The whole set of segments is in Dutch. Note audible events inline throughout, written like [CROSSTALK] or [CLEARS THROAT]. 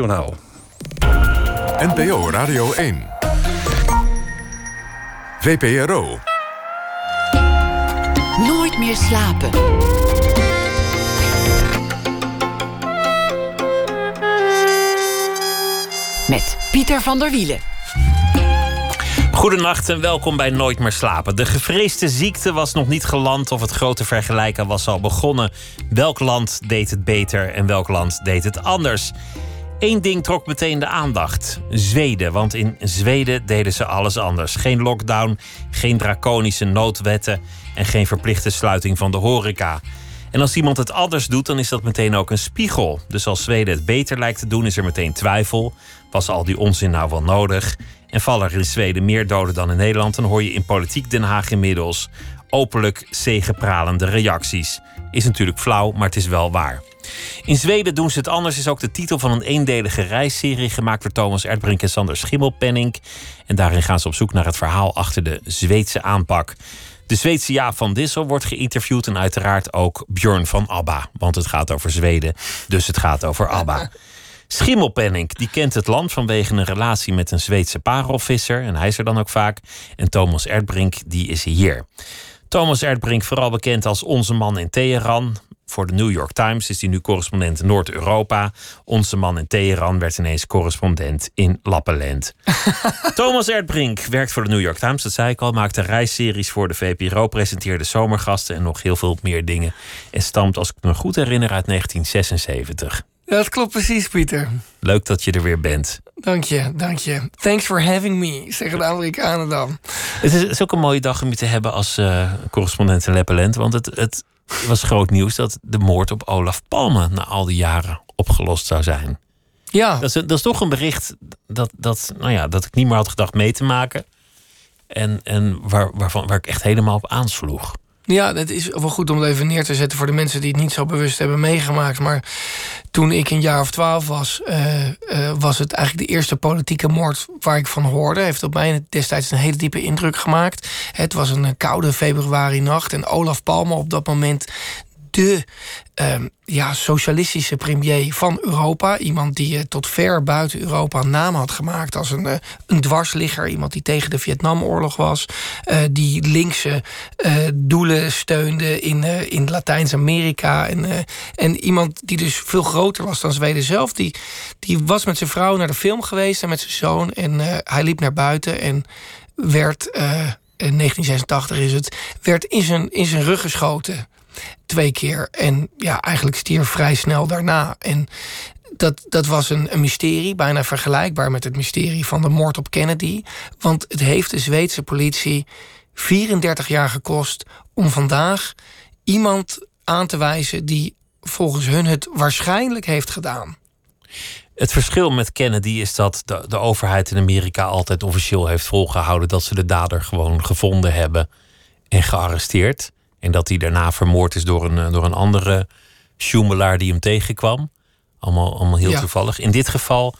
Journaal. NPO Radio 1. VPRO. Nooit meer slapen. Met Pieter van der Wielen. Goedenacht en welkom bij Nooit meer slapen. De gevreesde ziekte was nog niet geland of het grote vergelijken was al begonnen. Welk land deed het beter en welk land deed het anders? Eén ding trok meteen de aandacht: Zweden. Want in Zweden deden ze alles anders. Geen lockdown, geen draconische noodwetten en geen verplichte sluiting van de horeca. En als iemand het anders doet, dan is dat meteen ook een spiegel. Dus als Zweden het beter lijkt te doen, is er meteen twijfel. Was al die onzin nou wel nodig? En vallen er in Zweden meer doden dan in Nederland, dan hoor je in politiek Den Haag inmiddels openlijk zegepralende reacties. Is natuurlijk flauw, maar het is wel waar. In Zweden doen ze het anders is ook de titel van een eendelige reisserie gemaakt door Thomas Erdbrink en Sander Schimmelpenning. En daarin gaan ze op zoek naar het verhaal achter de Zweedse aanpak. De Zweedse Jaap van Dissel wordt geïnterviewd en uiteraard ook Björn van ABBA. Want het gaat over Zweden, dus het gaat over ABBA. [LAUGHS] Schimmelpenning, die kent het land vanwege een relatie met een Zweedse parelvisser. En hij is er dan ook vaak. En Thomas Erdbrink, die is hier. Thomas Erdbrink, vooral bekend als onze man in Teheran. Voor de New York Times is hij nu correspondent Noord-Europa. Onze man in Teheran werd ineens correspondent in Lappeland. [LAUGHS] Thomas Erdbrink werkt voor de New York Times, dat zei ik al. Maakte reisseries voor de VPRO, presenteerde zomergasten en nog heel veel meer dingen. En stamt, als ik me goed herinner, uit 1976. Ja, dat klopt precies, Pieter. Leuk dat je er weer bent. Dank je, dank je. Thanks for having me, zeggen de Amerikanen dan. Het is, ook een mooie dag om je te hebben als uh, correspondent in Lappeland. Want het, het [LAUGHS] was groot nieuws dat de moord op Olaf Palme na al die jaren opgelost zou zijn. Ja. Dat is, dat is toch een bericht dat, dat, nou ja, dat ik niet meer had gedacht mee te maken. En, en waar, waarvan, waar ik echt helemaal op aansloeg. Ja, het is wel goed om het even neer te zetten voor de mensen die het niet zo bewust hebben meegemaakt. Maar toen ik een jaar of twaalf was, uh, uh, was het eigenlijk de eerste politieke moord waar ik van hoorde. Heeft op mij destijds een hele diepe indruk gemaakt. Het was een koude februari nacht en Olaf Palme op dat moment de uh, ja, socialistische premier van Europa. Iemand die uh, tot ver buiten Europa naam had gemaakt als een, uh, een dwarsligger. Iemand die tegen de Vietnamoorlog was. Uh, die linkse doelen steunde in, in Latijns-Amerika. En, en iemand die dus veel groter was dan Zweden zelf. Die, die was met zijn vrouw naar de film geweest en met zijn zoon. En hij liep naar buiten en werd... in 1986 is het, werd in zijn, in zijn rug geschoten twee keer. En ja, eigenlijk stierf vrij snel daarna. En dat, dat was een, een, mysterie, bijna vergelijkbaar met het mysterie van de moord op Kennedy. Want het heeft de Zweedse politie 34 jaar gekost om vandaag iemand aan te wijzen die volgens hun het waarschijnlijk heeft gedaan. Het verschil met Kennedy is dat de, de overheid in Amerika altijd officieel heeft volgehouden dat ze de dader gewoon gevonden hebben en gearresteerd. En dat hij daarna vermoord is door een, eh, door een andere sjoemelaar die hem tegenkwam. Allemaal, allemaal heel toevallig. In dit geval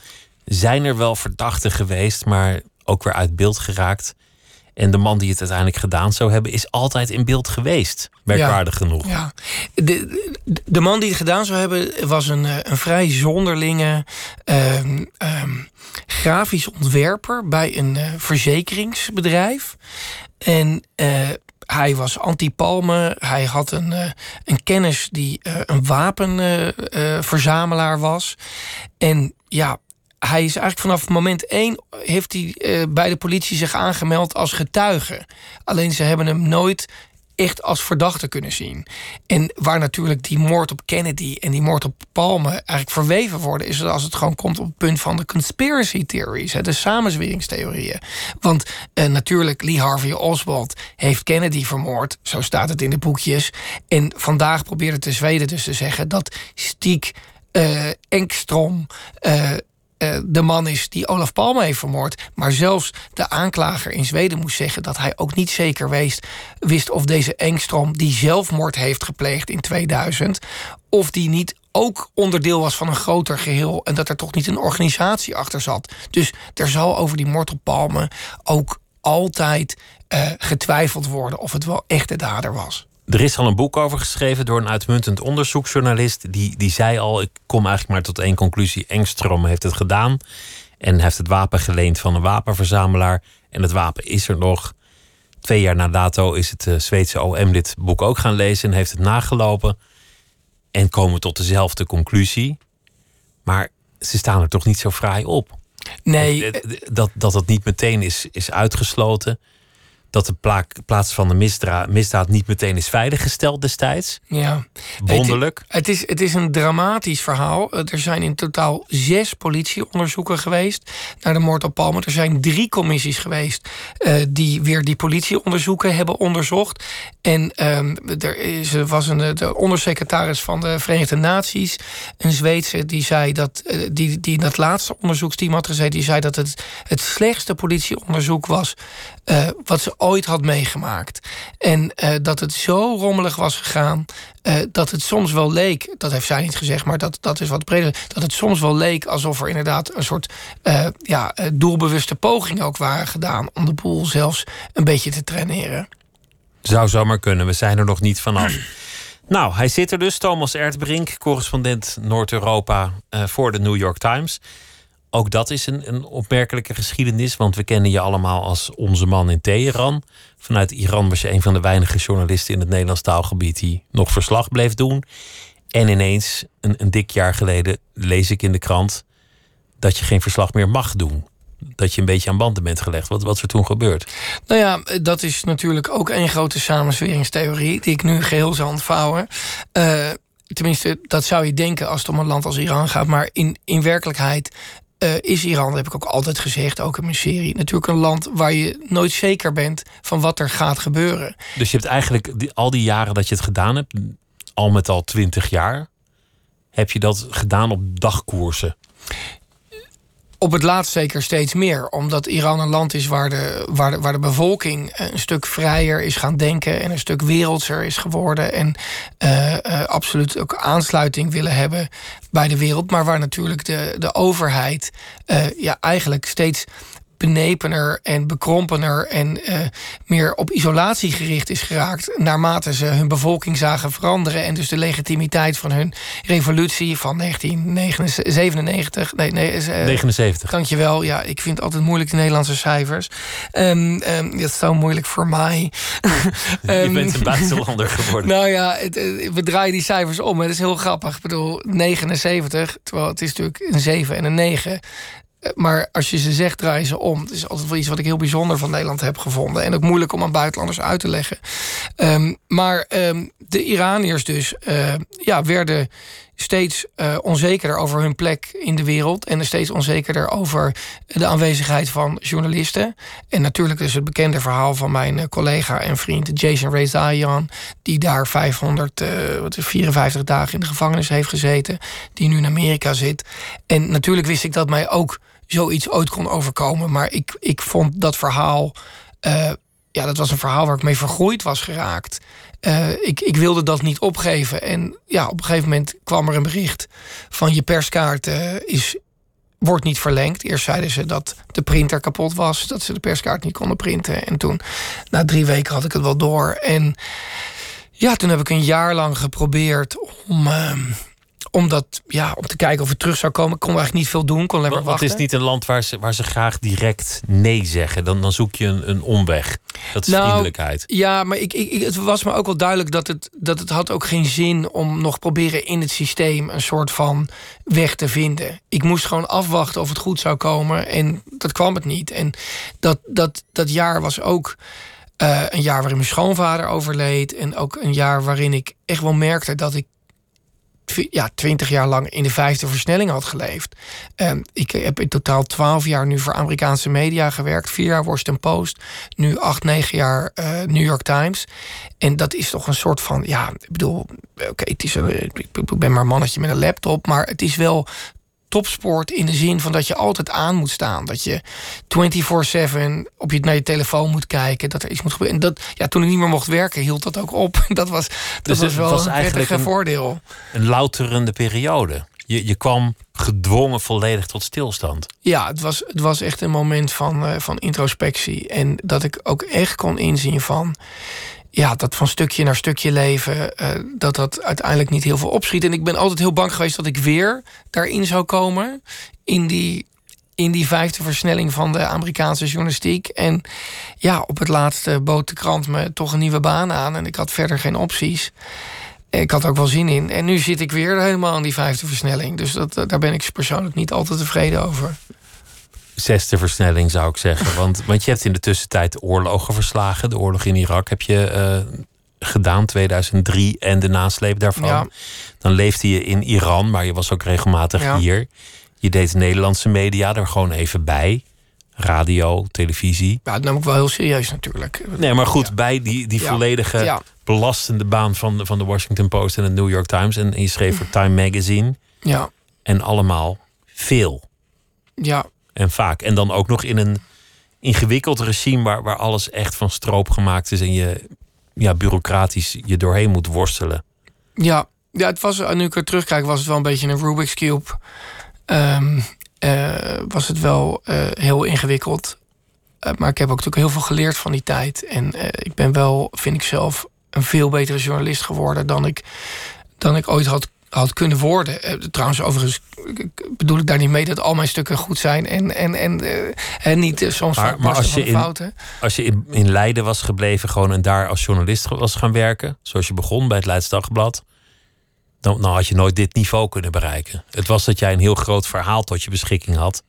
zijn er wel verdachten geweest, maar ook weer uit beeld geraakt. En de man die het uiteindelijk gedaan zou hebben, is altijd in beeld geweest. Merkwaardig genoeg. Ja. De, de, man die het gedaan zou hebben, was een, eh, een vrij zonderlinge uh, grafisch ontwerper bij een uh, verzekeringsbedrijf. En hij was anti-palmen. Hij had een, uh, een kennis die uh, een wapenverzamelaar uh, was. En ja, hij is eigenlijk vanaf moment één... heeft hij bij de politie zich aangemeld als getuige. Alleen ze hebben hem nooit echt als verdachte kunnen zien. En waar natuurlijk die moord op Kennedy en die moord op Palme eigenlijk verweven worden, is als het gewoon komt op het punt van de conspiracy theories, de samenzweringstheorieën. Want uh, natuurlijk, Lee Harvey Oswald heeft Kennedy vermoord, zo staat het in de boekjes. En vandaag probeerde de Zweden dus te zeggen dat Stiek uh, Engstrom uh, de man is die Olaf Palme heeft vermoord. Maar zelfs de aanklager in Zweden moest zeggen dat hij ook niet zeker wist, wist of deze Engstrom die zelfmoord heeft gepleegd in 2000, of die niet ook onderdeel was van een groter geheel en dat er toch niet een organisatie achter zat. Dus er zal over die moord op Palme ook altijd uh, getwijfeld worden of het wel echt de dader was. Er is al een boek over geschreven door een uitmuntend onderzoeksjournalist. Die, die zei al: Ik kom eigenlijk maar tot één conclusie. Engstrom heeft het gedaan. En heeft het wapen geleend van een wapenverzamelaar. En het wapen is er nog. Twee jaar na dato is het uh, Zweedse OM dit boek ook gaan lezen en heeft het nagelopen. En komen tot dezelfde conclusie. Maar ze staan er toch niet zo fraai op. Nee. Dat dat, dat niet meteen is, is uitgesloten dat de plaats van de misdaad, misdaad niet meteen is veiliggesteld destijds. Ja. Wonderlijk. Het, het, is, het is een dramatisch verhaal. Er zijn in totaal zes politieonderzoeken geweest naar de moord op Palmer. Er zijn drie commissies geweest uh, die weer die politieonderzoeken hebben onderzocht. En um, er is, was een de ondersecretaris van de Verenigde Naties, een Zweedse, die zei dat uh, die, die in dat laatste onderzoeksteam had gezeten, die zei dat het het slechtste politieonderzoek was uh, wat ze ooit had meegemaakt. En uh, dat het zo rommelig was gegaan. Uh, dat het soms wel leek, dat heeft zij niet gezegd, maar dat, dat is wat breder. Dat het soms wel leek alsof er inderdaad een soort ja, doelbewuste poging ook waren gedaan. om de boel zelfs een beetje te traineren. Zou zomaar kunnen, we zijn er nog niet vanaf. [CLEARS THROAT] nou, hij zit er dus, Thomas Erdbrink, correspondent Noord-Europa voor de New York Times. Ook dat is een, een opmerkelijke geschiedenis, want we kennen je allemaal als onze man in Teheran. Vanuit Iran was je een van de weinige journalisten in het Nederlands taalgebied die nog verslag bleef doen. En ineens, een, een dik jaar geleden, lees ik in de krant dat je geen verslag meer mag doen. Dat je een beetje aan banden bent gelegd. Wat, wat is er toen gebeurd? Nou ja, dat is natuurlijk ook een grote samensweringstheorie die ik nu geheel zal ontvouwen. Uh, tenminste, dat zou je denken als het om een land als Iran gaat. Maar in, in werkelijkheid uh, is Iran, dat heb ik ook altijd gezegd, ook in mijn serie, natuurlijk een land waar je nooit zeker bent van wat er gaat gebeuren. Dus je hebt eigenlijk al die jaren dat je het gedaan hebt, al met al twintig jaar, heb je dat gedaan op dagkoersen? Op het laatst zeker steeds meer. Omdat Iran een land is waar de, waar, de, waar de bevolking een stuk vrijer is gaan denken. En een stuk wereldser is geworden. En uh, uh, absoluut ook aansluiting willen hebben bij de wereld. Maar waar natuurlijk de, de overheid uh, ja, eigenlijk steeds benepener en bekrompener en uh, meer op isolatie gericht is geraakt. naarmate ze hun bevolking zagen veranderen. En dus de legitimiteit van hun revolutie van 1997. Nee, nee, uh, 79. Dankjewel. Ja, ik vind altijd moeilijk de Nederlandse cijfers. Um, um, dat is zo moeilijk voor mij. um, [LAUGHS] Je bent een buitenlander geworden. [LAUGHS] nou ja, het, we draaien die cijfers om. Het is heel grappig. Ik bedoel, 79, terwijl het is natuurlijk een 7 en een 9. Maar als je ze zegt, draaien ze om. Het is altijd wel iets wat ik heel bijzonder van Nederland heb gevonden. En ook moeilijk om aan buitenlanders uit te leggen. Um, maar um, de Iraniërs dus uh, ja, werden steeds uh, onzekerder over hun plek in de wereld. En steeds onzekerder over de aanwezigheid van journalisten. En natuurlijk dus het bekende verhaal van mijn uh, collega en vriend Jason Rezaian. Die daar 554 dagen in de gevangenis heeft gezeten. Die nu in Amerika zit. En natuurlijk wist ik dat mij ook zoiets ooit kon overkomen. Maar ik, ik vond dat verhaal. Uh, ja, dat was een verhaal waar ik mee vergroeid was geraakt. Uh, ik, ik wilde dat niet opgeven. En ja, op een gegeven moment kwam er een bericht van je perskaart uh, is, wordt niet verlengd. Eerst zeiden ze dat de printer kapot was, dat ze de perskaart niet konden printen. En toen, na drie weken, had ik het wel door. En ja, toen heb ik een jaar lang geprobeerd om. Uh, om, dat, ja, om te kijken of het terug zou komen. Ik kon eigenlijk niet veel doen. Kon alleen maar wachten. Het is niet een land waar ze, waar ze graag direct nee zeggen. Dan, dan zoek je een, een omweg. Dat is nou, vriendelijkheid. Ja, maar ik, ik, het was me ook wel duidelijk dat het, dat het had ook geen zin om nog proberen in het systeem een soort van weg te vinden. Ik moest gewoon afwachten of het goed zou komen. En dat kwam het niet. En dat, dat, dat jaar was ook. Uh, een jaar waarin mijn schoonvader overleed. En ook een jaar waarin ik echt wel merkte dat ik ja, twintig jaar lang in de vijfde versnelling had geleefd. Um, ik heb in totaal twaalf jaar nu voor Amerikaanse media gewerkt. Vier jaar Washington Post. Nu acht, negen jaar uh, New York Times. En dat is toch een soort van, ja, ik bedoel, oké, een, ik ben maar een mannetje met een laptop, maar het is wel topsport in de zin van dat je altijd aan moet staan. Dat je 24/7 op je naar je telefoon moet kijken, dat er iets moet gebeuren. En dat ja, toen ik niet meer mocht werken, hield dat ook op. [LAUGHS] Dat was dat dus was wel was een een voordeel. Een louterende periode. Je, je kwam gedwongen volledig tot stilstand. Ja, het was, het was echt een moment van, uh, van introspectie. En dat ik ook echt kon inzien van ja, dat van stukje naar stukje leven, eh, dat dat uiteindelijk niet heel veel opschiet. En ik ben altijd heel bang geweest dat ik weer daarin zou komen. In die, in die vijfde versnelling van de Amerikaanse journalistiek. En ja, op het laatste bood de krant me toch een nieuwe baan aan. En ik had verder geen opties. Ik had ook wel zin in. En nu zit ik weer helemaal aan die vijfde versnelling. Dus dat, daar ben ik persoonlijk niet altijd tevreden over zesde versnelling, zou ik zeggen. Want, [LAUGHS] want je hebt in de tussentijd oorlogen verslagen. De oorlog in Irak heb je uh, gedaan, 2003 en de nasleep daarvan. Dan leefde je in Iran, maar je was ook regelmatig hier. Je deed Nederlandse media er gewoon even bij. Radio, televisie. Ja, dat nam ik wel heel serieus natuurlijk. Nee, maar goed, bij die, die volledige belastende baan van de, van de Washington Post en de New York Times. En, en je schreef voor Time Magazine. Ja. En allemaal veel. Ja, en vaak. En dan ook nog in een ingewikkeld regime waar, waar alles echt van stroop gemaakt is en je ja, bureaucratisch je doorheen moet worstelen. Ja, ja het was, nu ik er terugkijk, was het wel een beetje een Rubik's Cube. Um, was het wel uh, heel ingewikkeld. Uh, maar ik heb ook natuurlijk heel veel geleerd van die tijd. En ik ben wel, vind ik zelf, een veel betere journalist geworden dan ik, dan ik ooit had had kunnen worden. Uh, trouwens, overigens bedoel ik daar niet mee dat al mijn stukken goed zijn en, en, en, en niet uh, soms maar, maar als je in, fouten. Als je in, in Leiden was gebleven gewoon en daar als journalist was gaan werken, zoals je begon bij het Leids Dagblad, dan, had je nooit dit niveau kunnen bereiken. Het was dat jij een heel groot verhaal tot je beschikking had.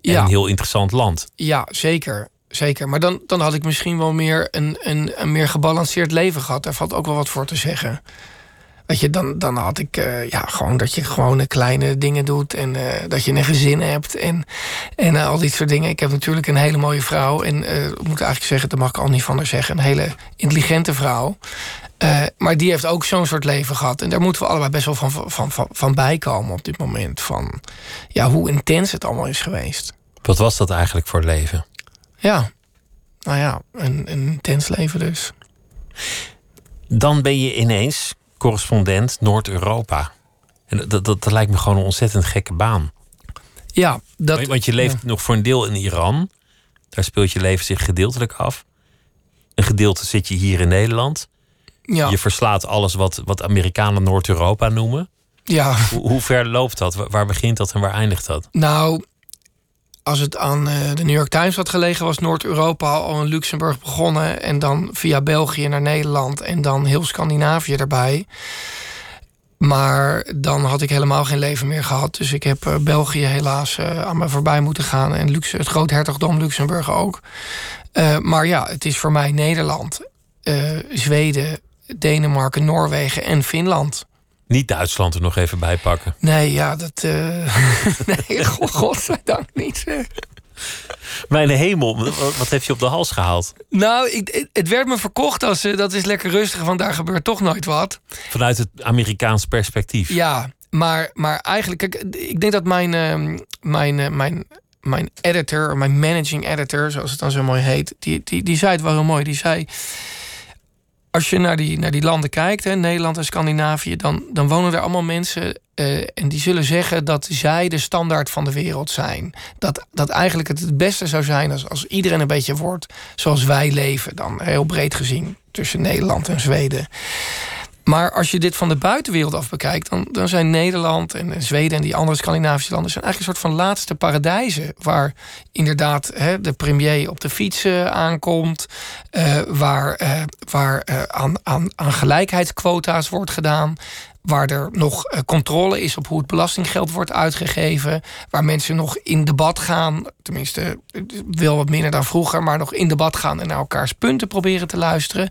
Ja. een heel interessant land. Ja, zeker. Zeker. Maar dan, dan had ik misschien wel meer een, een, een meer gebalanceerd leven gehad. Daar valt ook wel wat voor te zeggen. Weet je, dan, dan had ik uh, ja, gewoon dat je gewoon kleine dingen doet. En uh, dat je een gezin hebt. En, en uh, al die soort dingen. Ik heb natuurlijk een hele mooie vrouw. En ik moet eigenlijk zeggen, dat mag ik al niet van haar zeggen. Een hele intelligente vrouw. maar die heeft ook zo'n soort leven gehad. En daar moeten we allebei best wel van, van, van, van bijkomen op dit moment. Van ja, hoe intens het allemaal is geweest. Wat was dat eigenlijk voor leven? Ja, nou ja, een, een intens leven dus. Dan ben je ineens correspondent Noord-Europa. En dat, dat, dat, lijkt me gewoon een ontzettend gekke baan. Ja, dat, want je leeft nog voor een deel in Iran. Daar speelt je leven zich gedeeltelijk af. Een gedeelte zit je hier in Nederland. Ja. Je verslaat alles wat, wat Amerikanen Noord-Europa noemen. Ja. Hoe, hoe, ver loopt dat? Waar begint dat en waar eindigt dat? Nou, als het aan eh, de New York Times had gelegen, was Noord-Europa al in Luxemburg begonnen. En dan via België naar Nederland en dan heel Scandinavië erbij. Maar dan had ik helemaal geen leven meer gehad. Dus ik heb uh, België helaas uh, aan me voorbij moeten gaan. En Lux het groothertogdom Luxemburg ook. maar ja, het is voor mij Nederland, Zweden, Denemarken, Noorwegen en Finland. Niet Duitsland er nog even bij pakken. Nee, ja, dat. Uh... [LAUGHS] nee, godzijdank niet. Mijn hemel, wat heb je op de hals gehaald? Nou, ik, het werd me verkocht als uh, dat is lekker rustig, want daar gebeurt toch nooit wat. Vanuit het Amerikaans perspectief. Ja, maar, maar eigenlijk, kijk, ik denk dat mijn, uh, mijn, uh, mijn, mijn editor, mijn managing editor, zoals het dan zo mooi heet, die, die, die zei het wel heel mooi. Die zei als je naar die, naar die landen kijkt, hè, Nederland en Scandinavië, dan, dan wonen er allemaal mensen uh, en die zullen zeggen dat zij de standaard van de wereld zijn. Dat, dat eigenlijk het het beste zou zijn als, als iedereen een beetje wordt zoals wij leven, dan heel breed gezien tussen Nederland en Zweden. Maar als je dit van de buitenwereld af bekijkt, dan, dan zijn Nederland en Zweden en die andere Scandinavische landen zijn eigenlijk een soort van laatste paradijzen. Waar inderdaad hè, de premier op de fiets uh, aankomt, uh, waar, uh, waar aan, aan, aan gelijkheidsquota's wordt gedaan waar er nog eh, controle is op hoe het belastinggeld wordt uitgegeven, waar mensen nog in debat gaan, tenminste wel wat minder dan vroeger, maar nog in debat gaan en naar elkaars punten proberen te luisteren.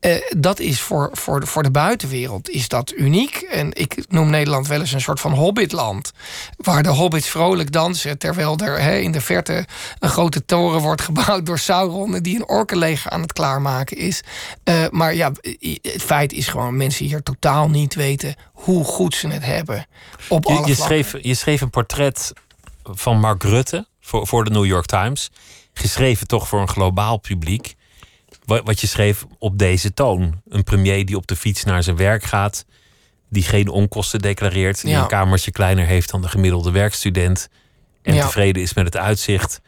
Uh, dat is voor, voor, de, voor de buitenwereld is dat uniek. En ik noem Nederland wel eens een soort van hobbitland, waar de hobbits vrolijk dansen, terwijl er in de verte een grote toren wordt gebouwd door Sauron die een orkenleger aan het klaarmaken is. Maar ja, het feit is gewoon mensen hier totaal niet weten hoe goed ze het hebben. Op je, je schreef, je schreef een portret van Mark Rutte voor, voor de New York Times. Geschreven toch voor een globaal publiek. Wat, wat je schreef op deze toon. Een premier die op de fiets naar zijn werk gaat. Die geen onkosten declareert. Die een kamertje kleiner heeft dan de gemiddelde werkstudent. En tevreden is met het uitzicht.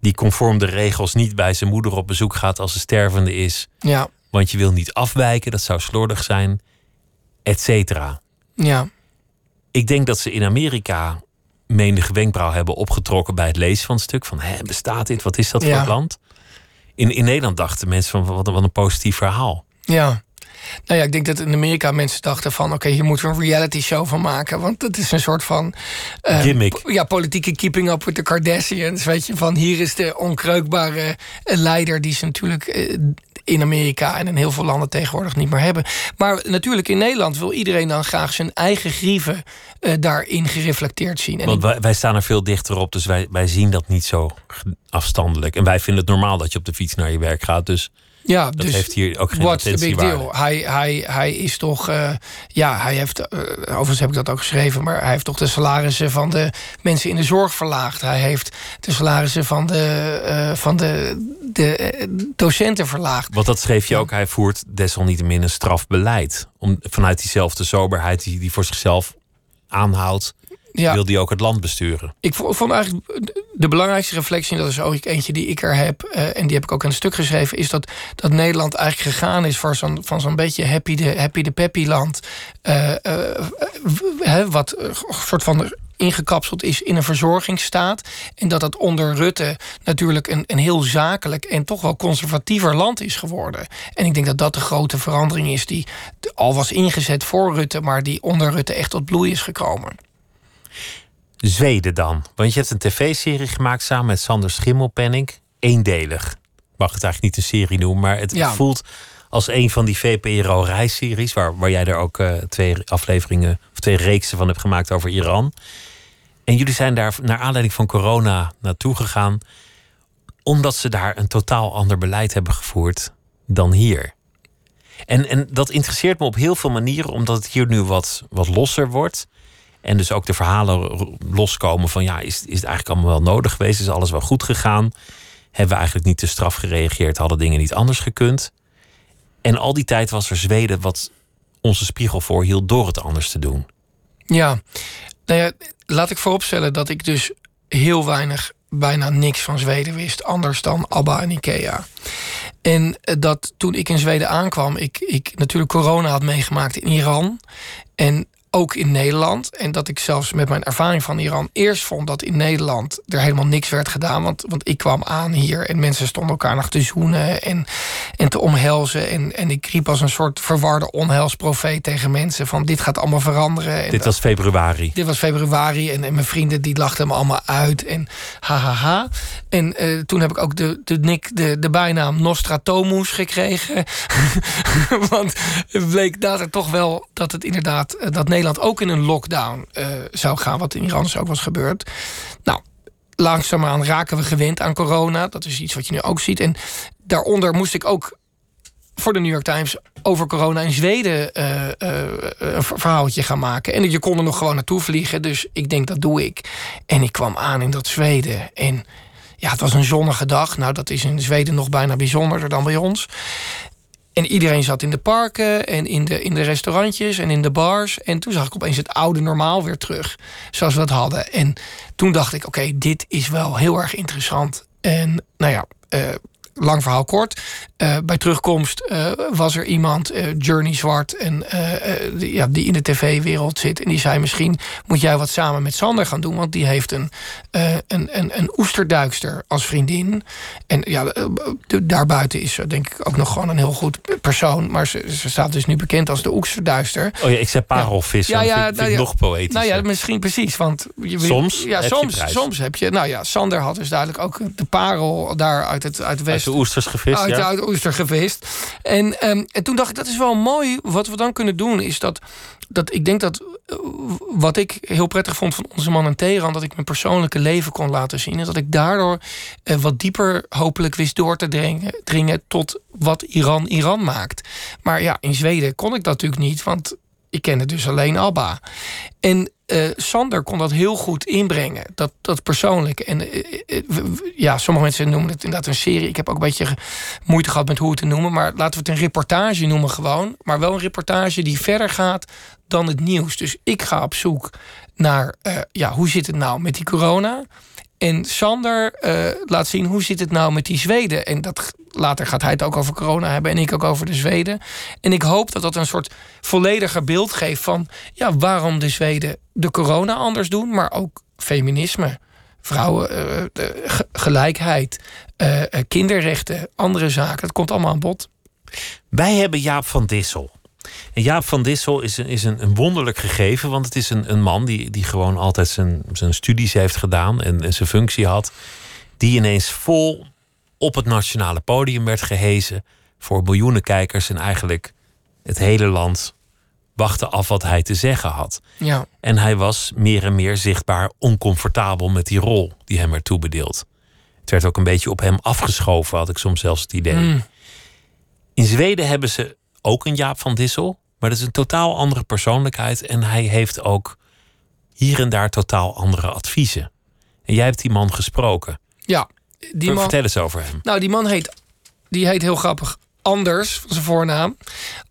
Die conform de regels niet bij zijn moeder op bezoek gaat als ze stervende is. Ja want je wil niet afwijken, dat zou slordig zijn, et cetera. Ja. Ik denk dat ze in Amerika menige wenkbrauw hebben opgetrokken bij het lezen van het stuk. Van, hè, bestaat dit? Wat is dat voor Ja. het land? In, in Nederland dachten mensen van, wat een positief verhaal. Ja. Nou ja, ik denk dat in Amerika mensen dachten van... oké, hier moeten we een reality show van maken. Want het is een soort van... eh, Gimmick. Ja, politieke keeping up with the Kardashians. Weet je, van hier is de onkreukbare eh, leider... die ze natuurlijk eh, in Amerika en in heel veel landen tegenwoordig niet meer hebben. Maar natuurlijk in Nederland wil iedereen dan graag zijn eigen grieven... daarin gereflecteerd zien. En Want wij, wij staan er veel dichter op, dus wij, wij zien dat niet zo afstandelijk. En wij vinden het normaal dat je op de fiets naar je werk gaat. Dus ja, dat dus, heeft hier ook geen What's the big deal? Hij, hij, hij is toch, eh, ja, hij heeft, eh, overigens heb ik dat ook geschreven, maar hij heeft toch de salarissen van de mensen in de zorg verlaagd. Hij heeft de salarissen van de, eh, van de, de docenten verlaagd. Want dat schreef je ook. Hij voert desalniettemin een strafbeleid. Om, vanuit diezelfde soberheid die hij voor zichzelf aanhoudt, Ja. wil hij ook het land besturen. Ik vo- vond eigenlijk de belangrijkste reflectie, en dat is ook eentje die ik er heb, eh, en die heb ik ook in een stuk geschreven, is dat, dat Nederland eigenlijk gegaan is voor zo'n, van zo'n beetje happy de, happy de peppy land. eh, eh, wat een soort van ingekapseld is in een verzorgingsstaat. En dat dat onder Rutte natuurlijk een, een heel zakelijk en toch wel conservatiever land is geworden. En ik denk dat dat de grote verandering is die al was ingezet voor Rutte, maar die onder Rutte echt tot bloei is gekomen. Zweden dan. Want je hebt een tv-serie gemaakt samen met Sander Schimmelpenning. Eendelig. Ik mag het eigenlijk niet een serie noemen, maar het Ja. voelt als een van die VPRO-reisseries... Waar, waar jij er ook eh, twee afleveringen of twee reeksen van hebt gemaakt over Iran. En jullie zijn daar naar aanleiding van corona naartoe gegaan... omdat ze daar een totaal ander beleid hebben gevoerd dan hier. En, en dat interesseert me op heel veel manieren, omdat het hier nu wat, wat losser wordt. En dus ook de verhalen loskomen van ja, is, is het eigenlijk allemaal wel nodig geweest? Is alles wel goed gegaan? Hebben we eigenlijk niet te straf gereageerd? Hadden dingen niet anders gekund? En al die tijd was er Zweden wat onze spiegel voorhield door het anders te doen. Ja, nou ja, laat ik vooropstellen dat ik dus heel weinig, bijna niks van Zweden wist. Anders dan ABBA en Ikea. En eh, dat toen ik in Zweden aankwam, ik, ik natuurlijk corona had meegemaakt in Iran. En ook in Nederland. En dat ik zelfs met mijn ervaring van Iran eerst vond dat in Nederland er helemaal niks werd gedaan. Want, want ik kwam aan hier en mensen stonden elkaar nog te zoenen en, en te omhelzen. En, en ik riep als een soort verwarde onheilsprofeet tegen mensen van dit gaat allemaal veranderen. En Dit was februari. dit was februari en, en mijn vrienden die lachten me allemaal uit. En hahaha. En eh, toen heb ik ook de, de, nick, de, de bijnaam Nostratomus gekregen. [LAUGHS] Want het bleek later toch wel dat het inderdaad... eh, dat Nederland ook in een lockdown eh, zou gaan. Wat in Iran dus ook was gebeurd. Nou, langzaamaan raken we gewend aan corona. Dat is iets wat je nu ook ziet. En daaronder moest ik ook voor de New York Times over corona in Zweden eh, eh, een verhaaltje gaan maken. En je kon er nog gewoon naartoe vliegen. Dus ik denk, dat doe ik. En ik kwam aan in dat Zweden. En ja, het was een zonnige dag. Nou, dat is in Zweden nog bijna bijzonderder dan bij ons. En iedereen zat in de parken en in de, in de restaurantjes en in de bars. En toen zag ik opeens het oude normaal weer terug. Zoals we dat hadden. En toen dacht ik, oké, dit is wel heel erg interessant. En nou ja, eh, lang verhaal kort. Eh, bij terugkomst eh, was er iemand, eh, Journey Zwart, en, die, ja, die in de tv-wereld zit. En die zei: Misschien moet jij wat samen met Sander gaan doen. Want die heeft een, een, een, een oesterduikster als vriendin. En ja, de- daarbuiten is ze denk ik ook nog gewoon een heel goed persoon. Maar ze, ze staat dus nu bekend als de oesterduister. Oh ja, ik zei parelvis. Ja, Ja, ja, vind, vind nou ja. nog poëtisch. Nou ja, misschien precies. Want je, Soms ja, heb je soms, prijs. soms heb je. Nou ja, Sander had dus duidelijk ook de parel daar uit het uit Uit de oesters gevist, uit, ja. uit Oester gevist. En, ehm, en toen dacht ik, dat is wel mooi. Wat we dan kunnen doen, is dat, dat ik denk dat eh, wat ik heel prettig vond van onze man in Teheran, dat ik mijn persoonlijke leven kon laten zien. En dat ik daardoor eh, wat dieper hopelijk wist door te dringen, dringen tot wat Iran Iran maakt. Maar ja, in Zweden kon ik dat natuurlijk niet, want ik kende dus alleen Abba. En eh, Sander kon dat heel goed inbrengen, dat, dat persoonlijk. En eh, eh, ja, sommige mensen noemen het inderdaad een serie. Ik heb ook een beetje moeite gehad met hoe het te noemen. Maar laten we het een reportage noemen gewoon. Maar wel een reportage die verder gaat dan het nieuws. Dus ik ga op zoek naar, ja, hoe zit het nou met die corona? En Sander laat zien hoe zit het nou met die Zweden. En dat later gaat hij het ook over corona hebben en ik ook over de Zweden. En ik hoop dat dat een soort vollediger beeld geeft van ja, waarom de Zweden de corona anders doen, maar ook feminisme, vrouwen, uh, gelijkheid, uh, kinderrechten, andere zaken. Dat komt allemaal aan bod. Wij hebben Jaap van Dissel. En Jaap van Dissel is, een, is een, een wonderlijk gegeven, want het is een, een man die, die gewoon altijd zijn, zijn studies heeft gedaan en, en zijn functie had. Die ineens vol op het nationale podium werd gehezen voor miljoenen kijkers en eigenlijk het hele land wachtte af wat hij te zeggen had. Ja. En hij was meer en meer zichtbaar oncomfortabel met die rol die hem werd toebedeeld. Het werd ook een beetje op hem afgeschoven, had ik soms zelfs het idee. Mm. In Zweden hebben ze ook een Jaap van Dissel, maar dat is een totaal andere persoonlijkheid en hij heeft ook hier en daar totaal andere adviezen. En jij hebt die man gesproken. Ja, die man, Vertel eens over hem. Nou, die man heet, die heet heel grappig Anders, van zijn voornaam.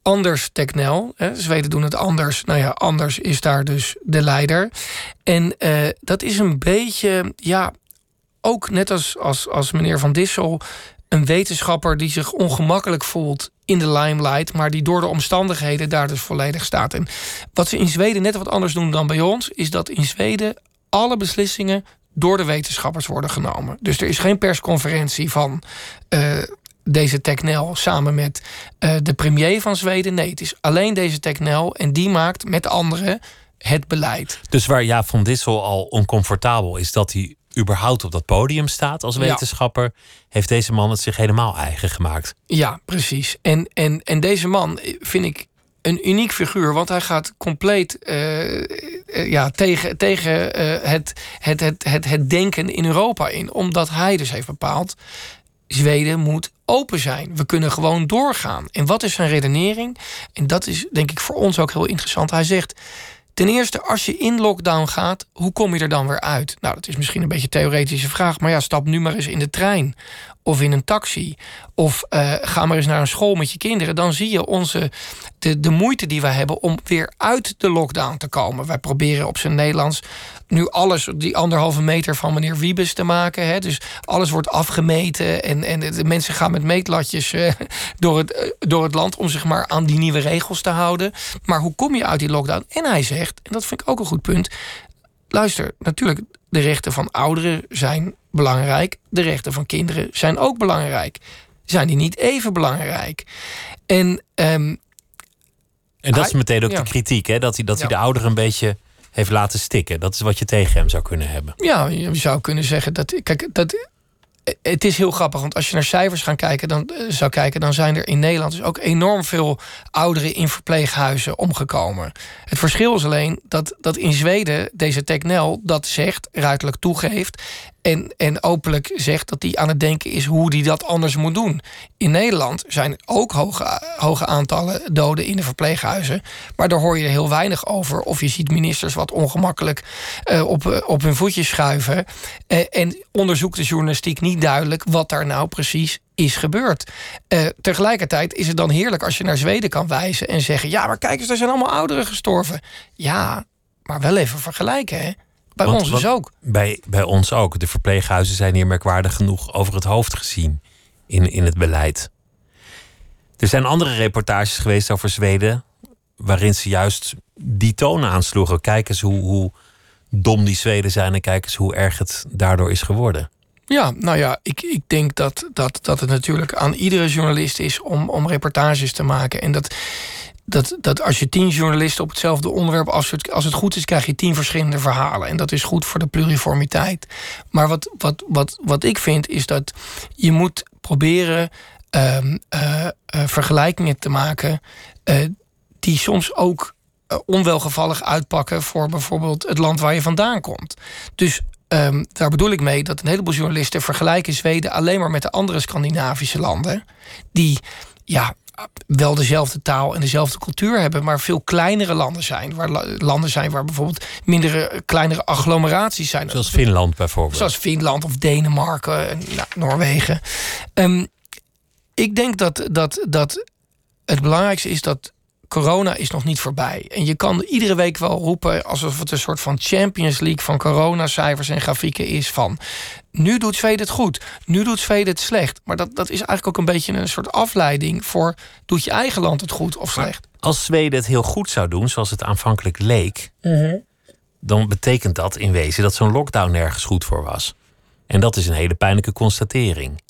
Anders Teknel. Zweden doen het anders. Nou ja, Anders is daar dus de leider. En uh, dat is een beetje, ja, ook net als, als, als meneer Van Dissel... een wetenschapper die zich ongemakkelijk voelt in de limelight... maar die door de omstandigheden daar dus volledig staat. En wat ze in Zweden net wat anders doen dan bij ons... is dat in Zweden alle beslissingen door de wetenschappers worden genomen. Dus er is geen persconferentie van uh, deze Technel samen met uh, de premier van Zweden. Nee, het is alleen deze Technel en die maakt met anderen het beleid. Dus waar Jaap van Dissel al oncomfortabel is dat hij überhaupt op dat podium staat als wetenschapper, ja. heeft deze man het zich helemaal eigen gemaakt. Ja, precies. En, en, en deze man vind ik een uniek figuur, want hij gaat compleet uh, ja, tegen, tegen uh, het, het, het, het, het denken in Europa in. Omdat hij dus heeft bepaald, Zweden moet open zijn. We kunnen gewoon doorgaan. En wat is zijn redenering? En dat is denk ik voor ons ook heel interessant. Hij zegt, ten eerste, als je in lockdown gaat, hoe kom je er dan weer uit? Nou, dat is misschien een beetje een theoretische vraag, maar ja, stap nu maar eens in de trein of in een taxi. Of uh, ga maar eens naar een school met je kinderen. Dan zie je onze, de, de moeite die wij hebben om weer uit de lockdown te komen. Wij proberen op zijn Nederlands nu alles, die anderhalve meter van meneer Wiebes te maken. Hè. Dus alles wordt afgemeten. En, en de mensen gaan met meetlatjes uh, door, het, uh, door het land om zich maar aan die nieuwe regels te houden. Maar hoe kom je uit die lockdown? En hij zegt, en dat vind ik ook een goed punt. Luister, natuurlijk, de rechten van ouderen zijn belangrijk. De rechten van kinderen zijn ook belangrijk. Zijn die niet even belangrijk? En, um, en dat is meteen ook ja. de kritiek, hè? dat hij, dat hij de ouderen een beetje heeft laten stikken. Dat is wat je tegen hem zou kunnen hebben. Ja, je zou kunnen zeggen dat. Kijk, dat. Het is heel grappig, want als je naar cijfers gaan kijken, dan, zou kijken, dan zijn er in Nederland dus ook enorm veel ouderen in verpleeghuizen omgekomen. Het verschil is alleen dat, dat in Zweden deze Technel dat zegt, ruidelijk toegeeft. En, en openlijk zegt dat hij aan het denken is hoe hij dat anders moet doen. In Nederland zijn ook hoge, hoge aantallen doden in de verpleeghuizen. Maar daar hoor je heel weinig over. Of je ziet ministers wat ongemakkelijk uh, op, op hun voetjes schuiven. Uh, en onderzoekt de journalistiek niet duidelijk wat daar nou precies is gebeurd. Uh, tegelijkertijd is het dan heerlijk als je naar Zweden kan wijzen en zeggen: ja, maar kijk eens, er zijn allemaal ouderen gestorven. Ja, maar wel even vergelijken, hè? Bij want, ons dus ook. Bij, bij ons ook. De verpleeghuizen zijn hier merkwaardig genoeg over het hoofd gezien in, in het beleid. Er zijn andere reportages geweest over Zweden. waarin ze juist die toon aansloegen. Kijk eens hoe, hoe dom die Zweden zijn en kijk eens hoe erg het daardoor is geworden. Ja, nou ja, ik, ik denk dat, dat, dat het natuurlijk aan iedere journalist is om, om reportages te maken. En dat dat, dat als je tien journalisten op hetzelfde onderwerp afzet, als het goed is, krijg je tien verschillende verhalen. En dat is goed voor de pluriformiteit. Maar wat, wat, wat, wat ik vind, is dat je moet proberen um, uh, uh, vergelijkingen te maken uh, die soms ook onwelgevallig uitpakken voor bijvoorbeeld het land waar je vandaan komt. Dus Um, daar bedoel ik mee dat een heleboel journalisten vergelijken Zweden alleen maar met de andere Scandinavische landen. Die ja, wel dezelfde taal en dezelfde cultuur hebben, maar veel kleinere landen zijn. Waar landen zijn waar bijvoorbeeld mindere, kleinere agglomeraties zijn. Zoals Finland bijvoorbeeld. Zoals Finland of Denemarken en nou, Noorwegen. Um, ik denk dat, dat, dat het belangrijkste is dat corona is nog niet voorbij. En je kan iedere week wel roepen alsof het een soort van Champions League van coronacijfers en grafieken is van. Nu doet Zweden het goed, nu doet Zweden het slecht. Maar dat, dat is eigenlijk ook een beetje een soort afleiding voor doet je eigen land het goed of slecht. Als Zweden het heel goed zou doen, zoals het aanvankelijk leek, dan betekent dat in wezen dat zo'n lockdown nergens goed voor was. En dat is een hele pijnlijke constatering.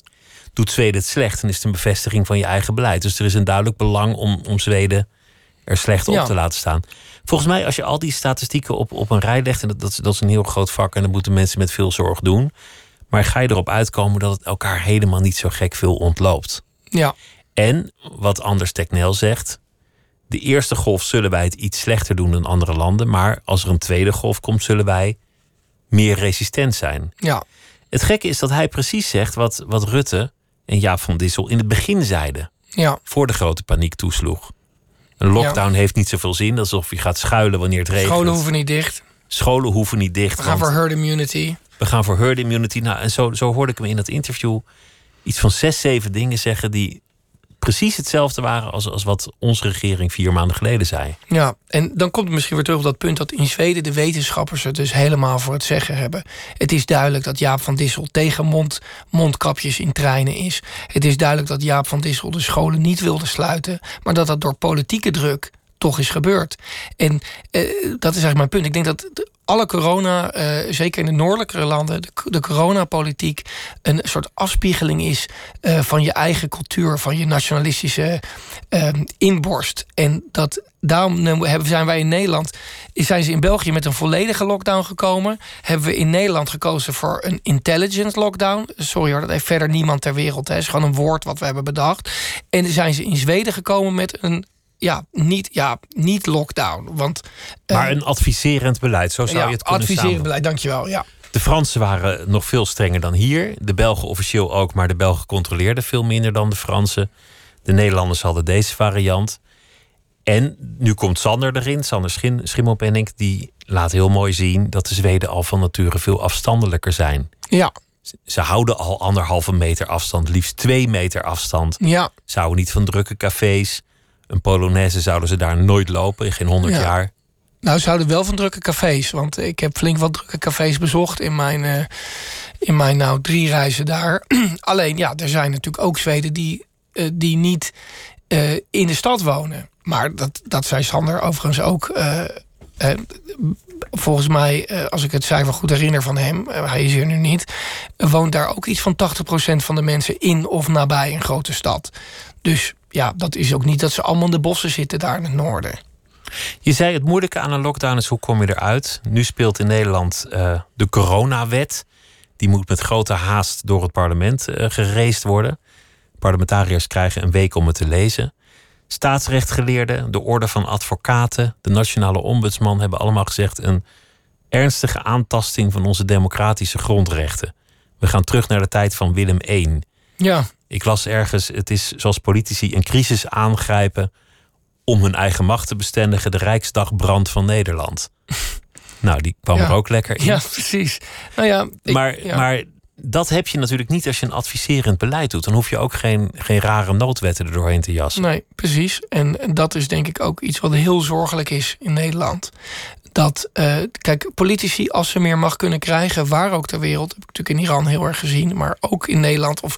Doet Zweden het slecht, dan is het een bevestiging van je eigen beleid. Dus er is een duidelijk belang om, om Zweden er slecht op Ja. te laten staan. Volgens mij, als je al die statistieken op, op een rij legt, en dat, dat, is- dat is een heel groot vak en dat moeten mensen met veel zorg doen. Maar ga je erop uitkomen dat het elkaar helemaal niet zo gek veel ontloopt. Ja, En wat Anders Teknel zegt. De eerste golf zullen wij het iets slechter doen dan andere landen. Maar als er een tweede golf komt, zullen wij meer resistent zijn. ja, Het gekke is dat hij precies zegt wat, wat Rutte en Jaap van Dissel in het begin zeiden. ja, Voor de grote paniek toesloeg. Een lockdown heeft niet zoveel zin. Alsof je gaat schuilen wanneer het regent. scholen hoeven niet dicht. Scholen hoeven niet dicht. We gaan voor herd immunity. we gaan voor herd immunity. Nou, en zo, zo hoorde ik hem in dat interview iets van zes, zeven dingen zeggen die precies hetzelfde waren als, als wat onze regering vier maanden geleden zei. Ja, en dan komt het misschien weer terug op dat punt dat in Zweden de wetenschappers het dus helemaal voor het zeggen hebben. Het is duidelijk dat Jaap van Dissel tegen mond, mondkapjes in treinen is. Het is duidelijk dat Jaap van Dissel de scholen niet wilde sluiten, maar dat dat door politieke druk toch is gebeurd. En eh, dat is eigenlijk mijn punt. Ik denk dat alle corona, eh, zeker in de noordelijkere landen, de, de coronapolitiek een soort afspiegeling is eh, van je eigen cultuur, van je nationalistische eh, inborst. En dat daarom zijn wij in Nederland, zijn ze in België met een volledige lockdown gekomen. Hebben we in Nederland gekozen voor een intelligent lockdown. Sorry hoor, dat heeft verder niemand ter wereld. Het is gewoon een woord wat we hebben bedacht. En zijn ze in Zweden gekomen met een ja, niet, ja, niet lockdown. Want eh, Maar een adviserend beleid, zo zou ja, je het kunnen adviserend beleid, dankjewel. Ja. De Fransen waren nog veel strenger dan hier. De Belgen officieel ook, maar de Belgen controleerden veel minder dan de Fransen. De Nederlanders hadden deze variant. En nu komt Sander erin, Sander Schim, Schimmelpenninck, die laat heel mooi zien dat de Zweden al van nature veel afstandelijker zijn. Ja, Ze houden al anderhalve meter afstand, liefst twee meter afstand. ja, Ze houden niet van drukke cafés. Een Polonaise zouden ze daar nooit lopen, in geen honderd Ja. jaar. Nou, ze houden wel van drukke cafés. Want ik heb flink wat drukke cafés bezocht in mijn, eh, in mijn nou, drie reizen daar. [CLEARS THROAT] Alleen, ja, er zijn natuurlijk ook Zweden die, eh, die niet eh, in de stad wonen. Maar dat, dat zei Sander overigens ook. volgens mij, als ik het cijfer goed herinner van hem, hij is hier nu niet, woont daar ook iets van 80% van de mensen in of nabij een grote stad. Dus ja, dat is ook niet dat ze allemaal in de bossen zitten daar in het noorden. Je zei het moeilijke aan een lockdown is hoe kom je eruit. Nu speelt in Nederland eh, de coronawet. Die moet met grote haast door het parlement eh gereest worden. Parlementariërs krijgen een week om het te lezen. Staatsrechtgeleerden, de Orde van Advocaten, de Nationale Ombudsman hebben allemaal gezegd een ernstige aantasting van onze democratische grondrechten. We gaan terug naar de tijd van Willem I. Ja, Ik las ergens, het is zoals politici een crisis aangrijpen om hun eigen macht te bestendigen, de Rijksdagbrand van Nederland. [LAUGHS] nou, die kwam Ja. er ook lekker in. Ja, precies. Nou ja, ik- maar, ja. maar dat heb je natuurlijk niet als je een adviserend beleid doet. Dan hoef je ook geen, geen rare noodwetten er doorheen te jassen. Nee, precies. En, en dat is denk ik ook iets wat heel zorgelijk is in Nederland. Dat, eh, kijk, politici, als ze meer macht kunnen krijgen, waar ook ter wereld, heb ik natuurlijk in Iran heel erg gezien, maar ook in Nederland of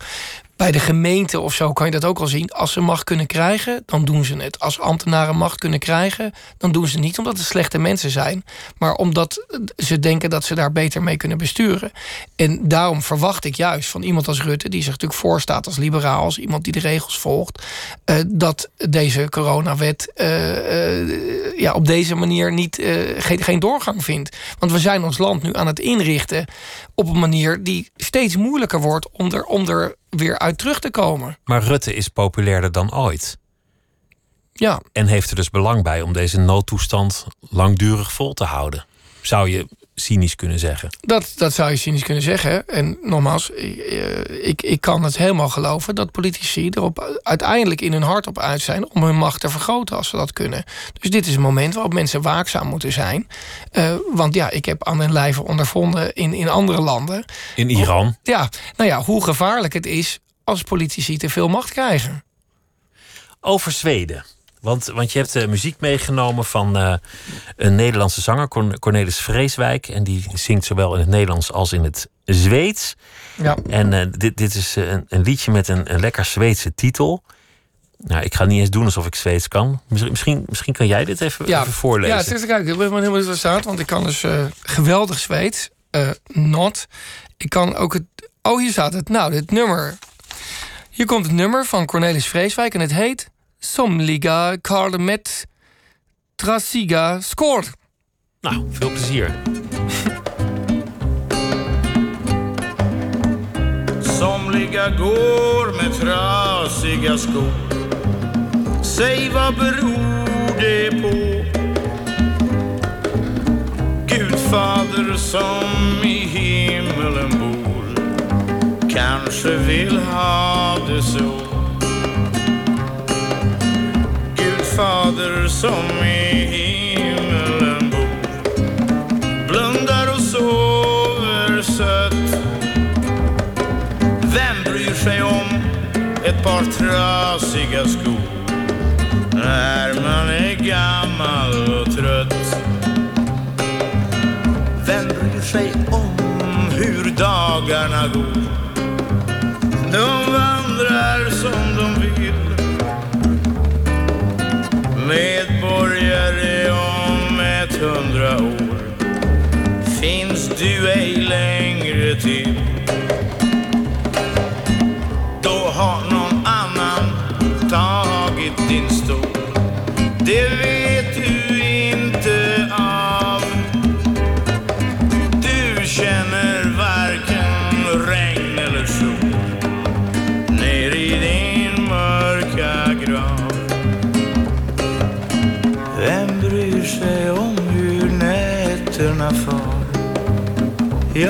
bij de gemeente of zo kan je dat ook al zien. Als ze macht kunnen krijgen, dan doen ze het. Als ambtenaren macht kunnen krijgen, dan doen ze het niet omdat het slechte mensen zijn, maar omdat ze denken dat ze daar beter mee kunnen besturen. En daarom verwacht ik juist van iemand als Rutte, die zich natuurlijk voorstaat als liberaal, als iemand die de regels volgt, eh, dat deze coronawet eh, eh, ja, op deze manier niet, geen, geen doorgang vindt. Want we zijn ons land nu aan het inrichten op een manier die steeds moeilijker wordt er, om er weer uit terug te komen. Maar Rutte is populairder dan ooit. Ja, En heeft er dus belang bij om deze noodtoestand langdurig vol te houden. Zou je cynisch kunnen zeggen. dat, dat zou je cynisch kunnen zeggen. En nogmaals, eh, ik, ik kan het helemaal geloven dat politici erop uiteindelijk in hun hart op uit zijn om hun macht te vergroten als ze dat kunnen. Dus dit is een moment waarop mensen waakzaam moeten zijn. Eh, want ja, ik heb aan mijn lijve ondervonden in, in andere landen. In Iran. Ja, nou ja, hoe gevaarlijk het is als politici te veel macht krijgen. Over Zweden. Want, want je hebt uh, muziek meegenomen van uh, een Nederlandse zanger, Cornelis Vreeswijk. En die zingt zowel in het Nederlands als in het Zweeds. Ja. En uh, dit, dit is een, een, liedje met een, een lekker Zweedse titel. Nou, ik ga niet eens doen alsof ik Zweeds kan. Misschien, misschien kan jij dit even, ja. even voorlezen. Ja, het is kijk, ik ben helemaal niet verstaan, want ik kan dus geweldig Zweeds. not. Ik kan ook het. Oh, hier staat het. Nou, dit nummer. Hier komt het nummer van Cornelis Vreeswijk en het heet Somliga Karl met Trasiga Score. Nou, veel plezier. Somliga går med trasiga skor Säg vad beror det på? Gudfader som i himmelen bor kanske vill ha det så fader som i himmelen bor. Blundar och sover sött. Vem bryr sig om ett par trasiga skor? När man är gammal och trött. Vem bryr sig om hur dagarna går? Medborgare om ett hundra år. Finns du ej längre till? Då har någon annan tagit din stol. Det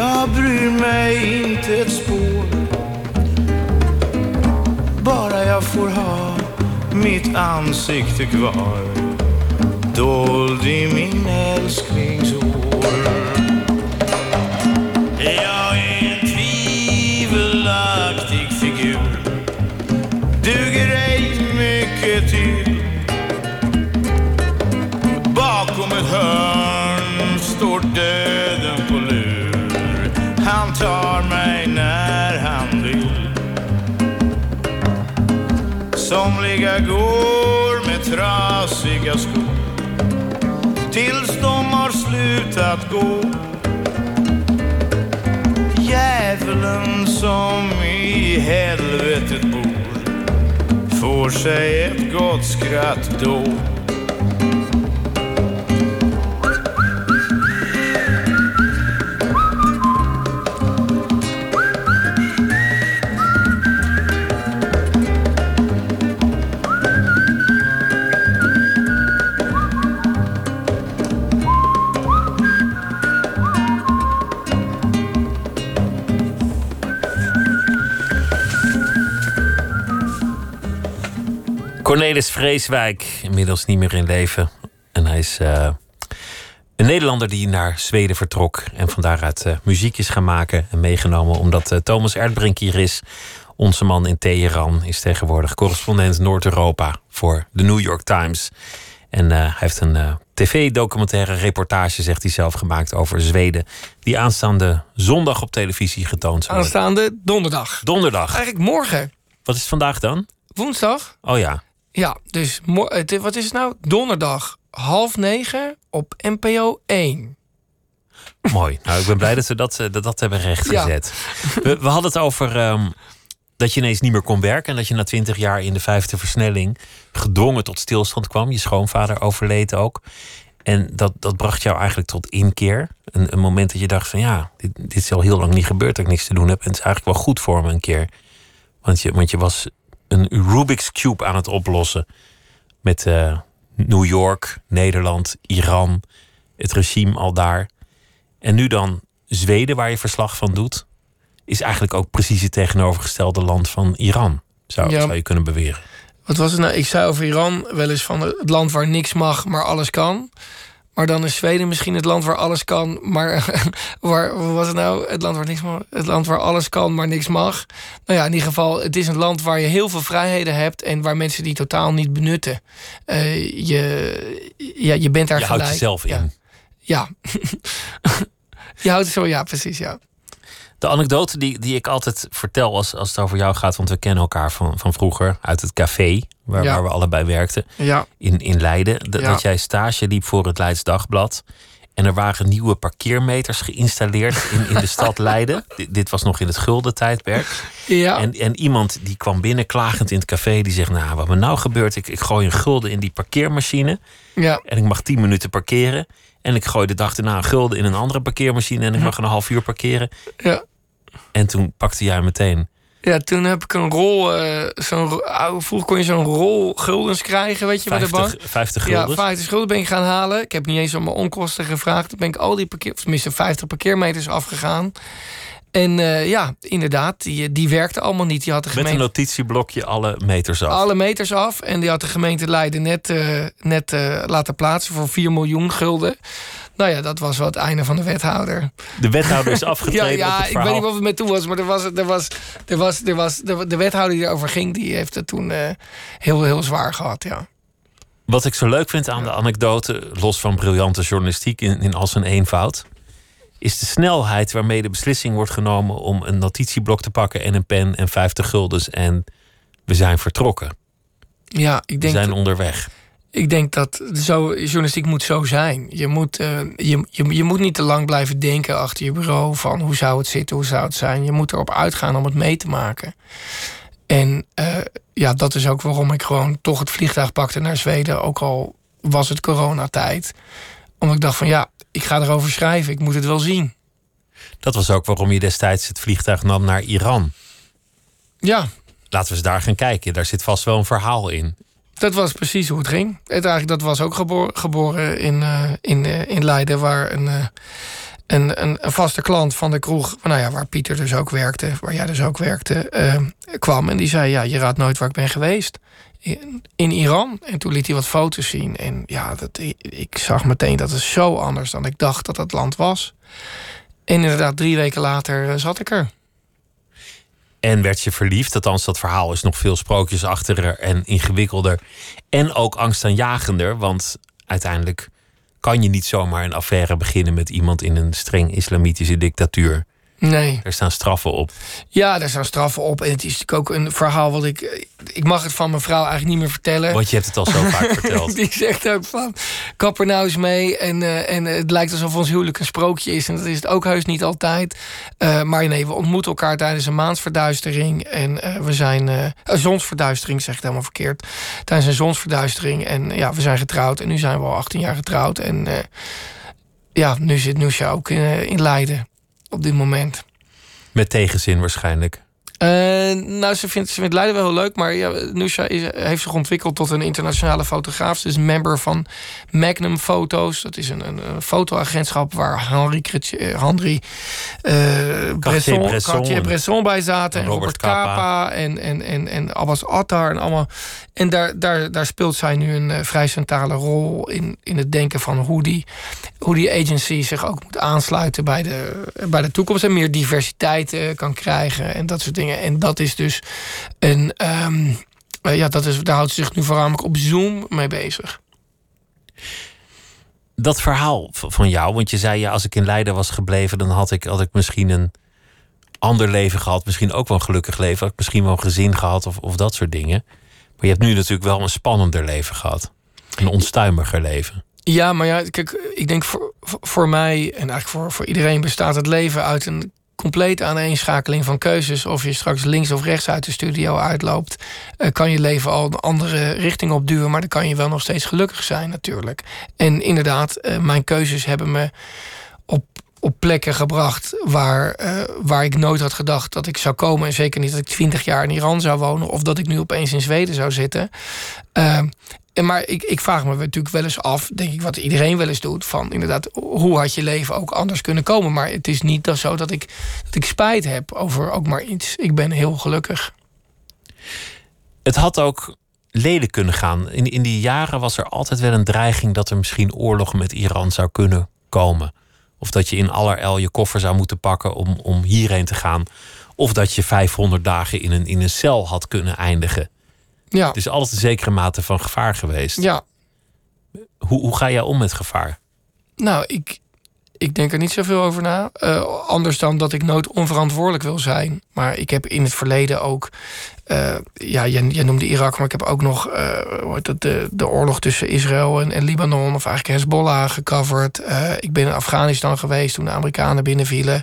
Jag bryr mig inte ett spår. Bara jag får ha mitt ansikte kvar dold i min älskade. Trasiga skor. Tills de har slutat gå. Djävulen som i helvetet bor får sig ett gott skratt då. Cornelis Vreeswijk, inmiddels niet meer in leven. En hij is uh, een Nederlander die naar Zweden vertrok. En van daaruit uh, muziek is gaan maken en meegenomen. Omdat uh, Thomas Erdbrink hier is. Onze man in Teheran is tegenwoordig correspondent Noord-Europa voor de New York Times. En hij heeft een tv-documentaire reportage, zegt hij zelf, gemaakt over Zweden. Die aanstaande zondag op televisie getoond zal worden. Aanstaande donderdag. Donderdag. Eigenlijk morgen. Wat is het vandaag dan? Woensdag. Oh ja. Ja, dus wat is het nou? Donderdag half negen op NPO 1. Mooi. Nou, ik ben blij dat we dat, dat, dat hebben rechtgezet. Ja. We, we, hadden het over um, dat je ineens niet meer kon werken. En dat je na twintig jaar in de vijfde versnelling gedwongen tot stilstand kwam. Je schoonvader overleed ook. En dat, dat bracht jou eigenlijk tot inkeer. Een, een moment dat je dacht van ja, dit, dit is al heel lang niet gebeurd dat ik niks te doen heb. En het is eigenlijk wel goed voor me een keer. Want je, want je was een Rubik's Cube aan het oplossen. Met uh, New York, Nederland, Iran, het regime al daar. En nu dan Zweden, waar je verslag van doet, is eigenlijk ook precies het tegenovergestelde land van Iran. Zou, ja. zou je kunnen beweren. Wat was het nou? Ik zei over Iran wel eens van het land waar niks mag, maar alles kan. Maar dan is Zweden misschien het land waar alles kan, maar [LAUGHS] waar wat was het nou? Het land waar niks mag. Het land waar alles kan, maar niks mag. Nou ja, in ieder geval, het is een land waar je heel veel vrijheden hebt en waar mensen die totaal niet benutten. Uh, je, ja, je bent daar je gelijk. houdt jezelf ja. in. Ja. [LAUGHS] je houdt zo, ja, precies, ja. De anekdote die, die ik altijd vertel als, als het over jou gaat, want we kennen elkaar van, van vroeger uit het café, waar, Ja. waar we allebei werkten, Ja, in, in Leiden. Dat, Ja. dat jij stage liep voor het Leids Dagblad. En er waren nieuwe parkeermeters geïnstalleerd in, in de stad [LAUGHS] Leiden. Dit, dit was nog in het gulden tijdperk. ja. En, en iemand die kwam binnen klagend in het café. Die zegt, nou wat me nou gebeurt. Ik, ik gooi een gulden in die parkeermachine. ja. En ik mag 10 minuten parkeren. En ik gooi de dag daarna een gulden in een andere parkeermachine. En ik mag een half uur parkeren. ja. En toen pakte jij meteen. Ja, toen heb ik een rol. eh zo'n, vroeger kon je zo'n rol guldens krijgen, weet je, bij de bank. 50, 50 Ja, gulden. 50 gulden ben ik gaan halen. Ik heb niet eens om mijn onkosten gevraagd. Toen ben ik al die parkeer, tenminste 50 parkeermeters afgegaan. En eh, ja, inderdaad, die, die werkte allemaal niet. Die had de Met een gemeente notitieblokje alle meters af. alle meters af. En die had de gemeente Leiden net, eh, net eh, laten plaatsen voor 4 miljoen gulden. Nou ja, dat was wel het einde van de wethouder. De wethouder is [LAUGHS] Ja, afgetreden op ja het ik weet niet wat het met toe was, maar er was, er was, er was, er was, de, de wethouder die erover ging, die heeft het toen eh, heel, heel zwaar gehad. Ja. Wat ik zo leuk vind aan de anekdote, los van briljante journalistiek in, in al zijn eenvoud, is de snelheid waarmee de beslissing wordt genomen om een notitieblok te pakken en een pen en 50 guldens en we zijn vertrokken. Ja, ik We denk, zijn onderweg. Ik denk dat zo, journalistiek moet zo zijn. Je moet, eh, je, je, je moet niet te lang blijven denken achter je bureau van hoe zou het zitten, hoe zou het zijn. Je moet erop uitgaan om het mee te maken. En eh, ja, dat is ook waarom ik gewoon toch het vliegtuig pakte naar Zweden, ook al was het coronatijd. Omdat ik dacht van ja, ik ga erover schrijven, ik moet het wel zien. Dat was ook waarom je destijds het vliegtuig nam naar Iran. Ja, Laten we eens daar gaan kijken. Daar zit vast wel een verhaal in. Dat was precies hoe het ging. Het eigenlijk, dat was ook geboren, in, eh, in, eh, in Leiden, waar een, eh, een, een, een vaste klant van de kroeg, nou ja, waar Pieter dus ook werkte, waar jij dus ook werkte, kwam. En die zei: Ja, je raadt nooit waar ik ben geweest. In, Iran. En toen liet hij wat foto's zien. En ja, dat, ik, zag meteen dat het zo anders dan ik dacht dat het land was. En inderdaad, drie weken later zat ik er. En werd je verliefd. Althans, dat verhaal is nog veel sprookjesachtiger en ingewikkelder. En ook angstaanjagender. Want uiteindelijk kan je niet zomaar een affaire beginnen met iemand in een streng islamitische dictatuur. Nee. Er staan straffen op. Ja, daar staan straffen op. En het is natuurlijk ook een verhaal wat ik. Ik mag het van mijn vrouw eigenlijk niet meer vertellen. Want je hebt het al zo vaak [LAUGHS] verteld. Die zegt ook van, kap er nou eens mee. En, eh, en het lijkt alsof ons huwelijk een sprookje is. En dat is het ook heus niet altijd. Eh, maar nee, we ontmoeten elkaar tijdens een maansverduistering. En eh, we zijn... eh een zonsverduistering, zeg ik helemaal verkeerd. Tijdens een zonsverduistering. En ja, we zijn getrouwd. En nu zijn we al 18 jaar getrouwd. En eh, ja, nu zit Noesja ook in, eh, in Leiden. Op dit moment. Met tegenzin waarschijnlijk. Eh, nou, ze vindt, ze vindt Leiden wel heel leuk, maar ja, Nusha is, heeft zich ontwikkeld tot een internationale fotograaf. Ze is member van Magnum Foto's. Dat is een, een, een fotoagentschap waar Henri, eh, Henri eh, Bresson, Cartier Bresson bij zaten. En Robert Robert Capa. En, en, en, en Abbas Attar en allemaal. En daar, daar, daar speelt zij nu een vrij centrale rol in, in het denken van hoe die, hoe die agency zich ook moet aansluiten bij de, bij de toekomst. En meer diversiteit eh, kan krijgen en dat soort dingen. En dat is dus een. ehm, eh, ja, dat is, daar houdt ze zich nu voornamelijk op Zoom mee bezig. Dat verhaal van jou, want je zei ja, als ik in Leiden was gebleven, dan had ik, had ik misschien een ander leven gehad. Misschien ook wel een gelukkig leven. Had ik misschien wel een gezin gehad of, of dat soort dingen. Maar je hebt nu natuurlijk wel een spannender leven gehad. Een onstuimiger leven. Ja, maar ja, kijk, ik denk voor, voor mij en eigenlijk voor, voor iedereen bestaat het leven uit een complete aaneenschakeling van keuzes. Of je straks links of rechts uit de studio uitloopt, eh, kan je leven al een andere richting opduwen. Maar dan kan je wel nog steeds gelukkig zijn, natuurlijk. En inderdaad, eh, mijn keuzes hebben me op, op plekken gebracht waar, eh, waar ik nooit had gedacht dat ik zou komen. En zeker niet dat ik twintig jaar in Iran zou wonen of dat ik nu opeens in Zweden zou zitten. Eh, en maar ik, ik vraag me natuurlijk wel eens af, denk ik, wat iedereen wel eens doet. Van inderdaad, hoe had je leven ook anders kunnen komen? Maar het is niet zo dat ik, dat ik spijt heb over ook maar iets. Ik ben heel gelukkig. Het had ook leden kunnen gaan. In, in die jaren was er altijd wel een dreiging dat er misschien oorlog met Iran zou kunnen komen. Of dat je in allerijl je koffer zou moeten pakken om, om hierheen te gaan. Of dat je 500 dagen in een, in een cel had kunnen eindigen. Ja. Het is altijd een zekere mate van gevaar geweest. Ja, Hoe, hoe ga jij om met gevaar? nou, ik, ik denk er niet zoveel over na. Eh, anders dan dat ik nooit onverantwoordelijk wil zijn. Maar ik heb in het verleden ook. Eh, ja, jij, noemde Irak, maar ik heb ook nog eh, de, oorlog tussen Israël en, Libanon, of eigenlijk Hezbollah, gecoverd. Eh, ik ben in Afghanistan geweest toen de Amerikanen binnenvielen.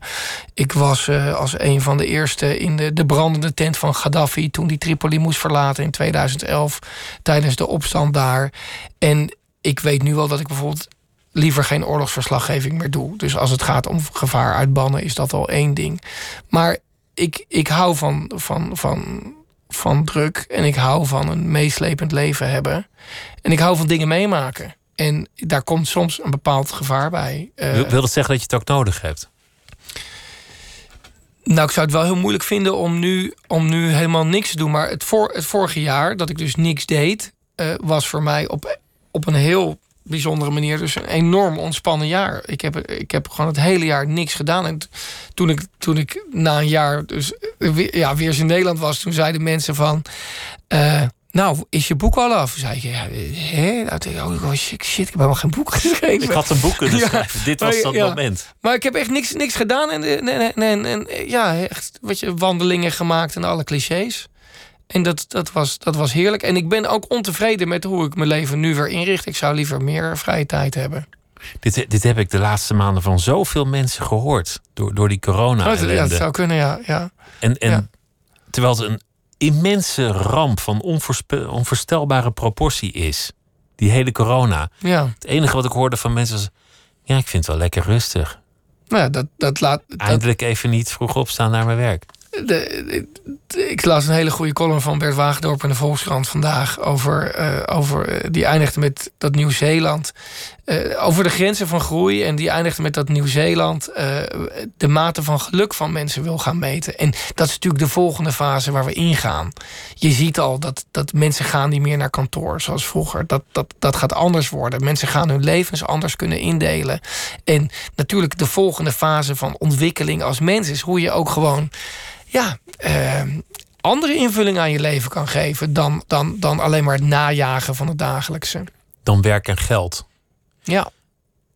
Ik was als een van de eerste in de, de brandende tent van Gaddafi toen die Tripoli moest verlaten in 2011 tijdens de opstand daar. En ik weet nu wel dat ik bijvoorbeeld liever geen oorlogsverslaggeving meer doe. Dus als het gaat om gevaar uitbannen, is dat al één ding. Maar ik, ik hou van, van, van, van druk en ik hou van een meeslepend leven hebben. En ik hou van dingen meemaken. En daar komt soms een bepaald gevaar bij. Eh, Wil, dat zeggen dat je het ook nodig hebt? nou, ik zou het wel heel moeilijk vinden om nu, om nu helemaal niks te doen. Maar het, voor, het vorige jaar, dat ik dus niks deed, eh, was voor mij op, op een heel bijzondere manier dus een enorm ontspannen jaar. Ik heb, ik heb gewoon het hele jaar niks gedaan. En toen ik, toen ik na een jaar dus eh, weer, ja, weer eens in Nederland was, toen zeiden mensen van. eh, nou, is je boek al af? Zei ik, ja, hè? Nou, oh, shit, shit, ik heb helemaal geen boek [LAUGHS] geschreven. Ik had een boek kunnen Ja, schrijven. Dit was maar dat ja. moment. Maar ik heb echt niks, niks gedaan. En, en, en, en, ja, echt wat je, wandelingen gemaakt en alle clichés. En dat, dat, was, dat was heerlijk. En ik ben ook ontevreden met hoe ik mijn leven nu weer inricht. Ik zou liever meer vrije tijd hebben. Dit, dit heb ik de laatste maanden van zoveel mensen gehoord. Door, door die corona Oh, dat- ja, dat zou kunnen, ja. ja. En, en Ja. terwijl het een immense ramp van onvoorstelbare proportie is. Die hele corona. ja. Het enige wat ik hoorde van mensen was... Ja, ik vind het wel lekker rustig. Nou ja, dat, dat laat. Dat, Eindelijk even niet vroeg opstaan naar mijn werk. de, de- ik las een hele goede column van Bert Wagendorp in de Volkskrant vandaag. Over, eh, over, eh, die eindigde met dat Nieuw-Zeeland. eh, over de grenzen van groei. En die eindigde met dat Nieuw-Zeeland de mate van geluk van mensen wil gaan meten. En dat is natuurlijk de volgende fase waar we ingaan. Je ziet al dat, dat mensen gaan niet meer naar kantoor zoals vroeger. Dat, dat, dat gaat anders worden. Mensen gaan hun levens anders kunnen indelen. En natuurlijk de volgende fase van ontwikkeling als mens is hoe je ook gewoon ja, andere invulling aan je leven kan geven dan, dan, dan alleen maar het najagen van het dagelijkse. Dan werk en geld. Ja,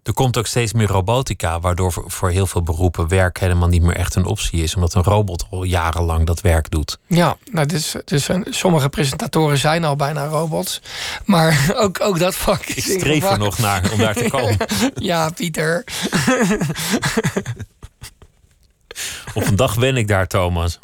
Er komt ook steeds meer robotica, waardoor voor- heel veel beroepen werk helemaal niet meer echt een optie is. Omdat een robot al jarenlang dat werk doet. ja nou, dus, dus sommige presentatoren zijn al bijna robots. Maar [LAUGHS] ook, ook dat vak is Ik streef er nog naar om daar te [LAUGHS] komen. Ja, Pieter. [LAUGHS] Op een dag ben ik daar, Thomas. [LAUGHS]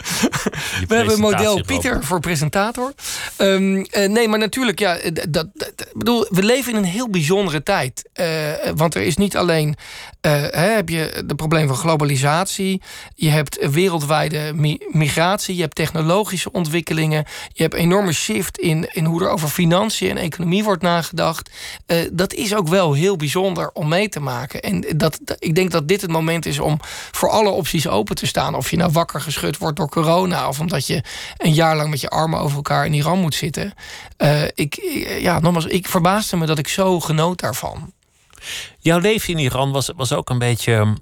We hebben een model. Pieter voor presentator. Ehm, eh, nee, maar natuurlijk, ja, eh, dat, dat, dat- ik bedoel, we leven in een heel bijzondere tijd. Eh, want er is niet alleen hè, heb je het probleem van globalisatie, je hebt wereldwijde mi- migratie, je hebt technologische ontwikkelingen, je hebt een enorme shift in, in hoe er over financiën en economie wordt nagedacht. Dat is ook wel heel bijzonder om mee te maken. En dat, dat- ik denk dat dit het moment is om voor alle opties open te staan. Of je nou wakker geschud wordt door corona, of omdat je een jaar lang met je armen over elkaar in Iran moet zitten. Eh, ik, ja, nogmaals, ik verbaasde me dat ik zo genoot daarvan. Jouw leven in Iran was, was ook een beetje, um,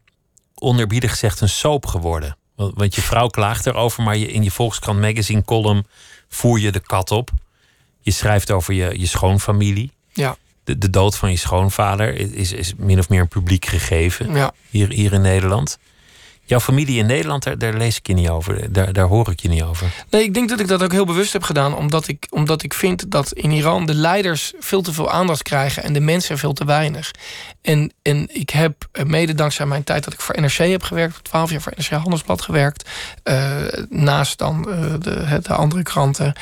onerbiedig gezegd, een soap geworden. Want, want je vrouw klaagt erover, maar je, in je Volkskrant Magazine column voer je de kat op. Je schrijft over je, je schoonfamilie. Ja, De, de dood van je schoonvader is, is min of meer een publiek gegeven ja. hier, hier in Nederland. Jouw familie in Nederland, daar, daar lees ik je niet over. Daar, daar hoor ik je niet over. Nee, ik denk dat ik dat ook heel bewust heb gedaan. Omdat ik, omdat ik vind dat in Iran de leiders veel te veel aandacht krijgen en de mensen veel te weinig. En, en ik heb eh, mede dankzij mijn tijd dat ik voor NRC heb gewerkt, 12 jaar voor NRC Handelsblad gewerkt. eh, naast dan eh, de, de andere kranten.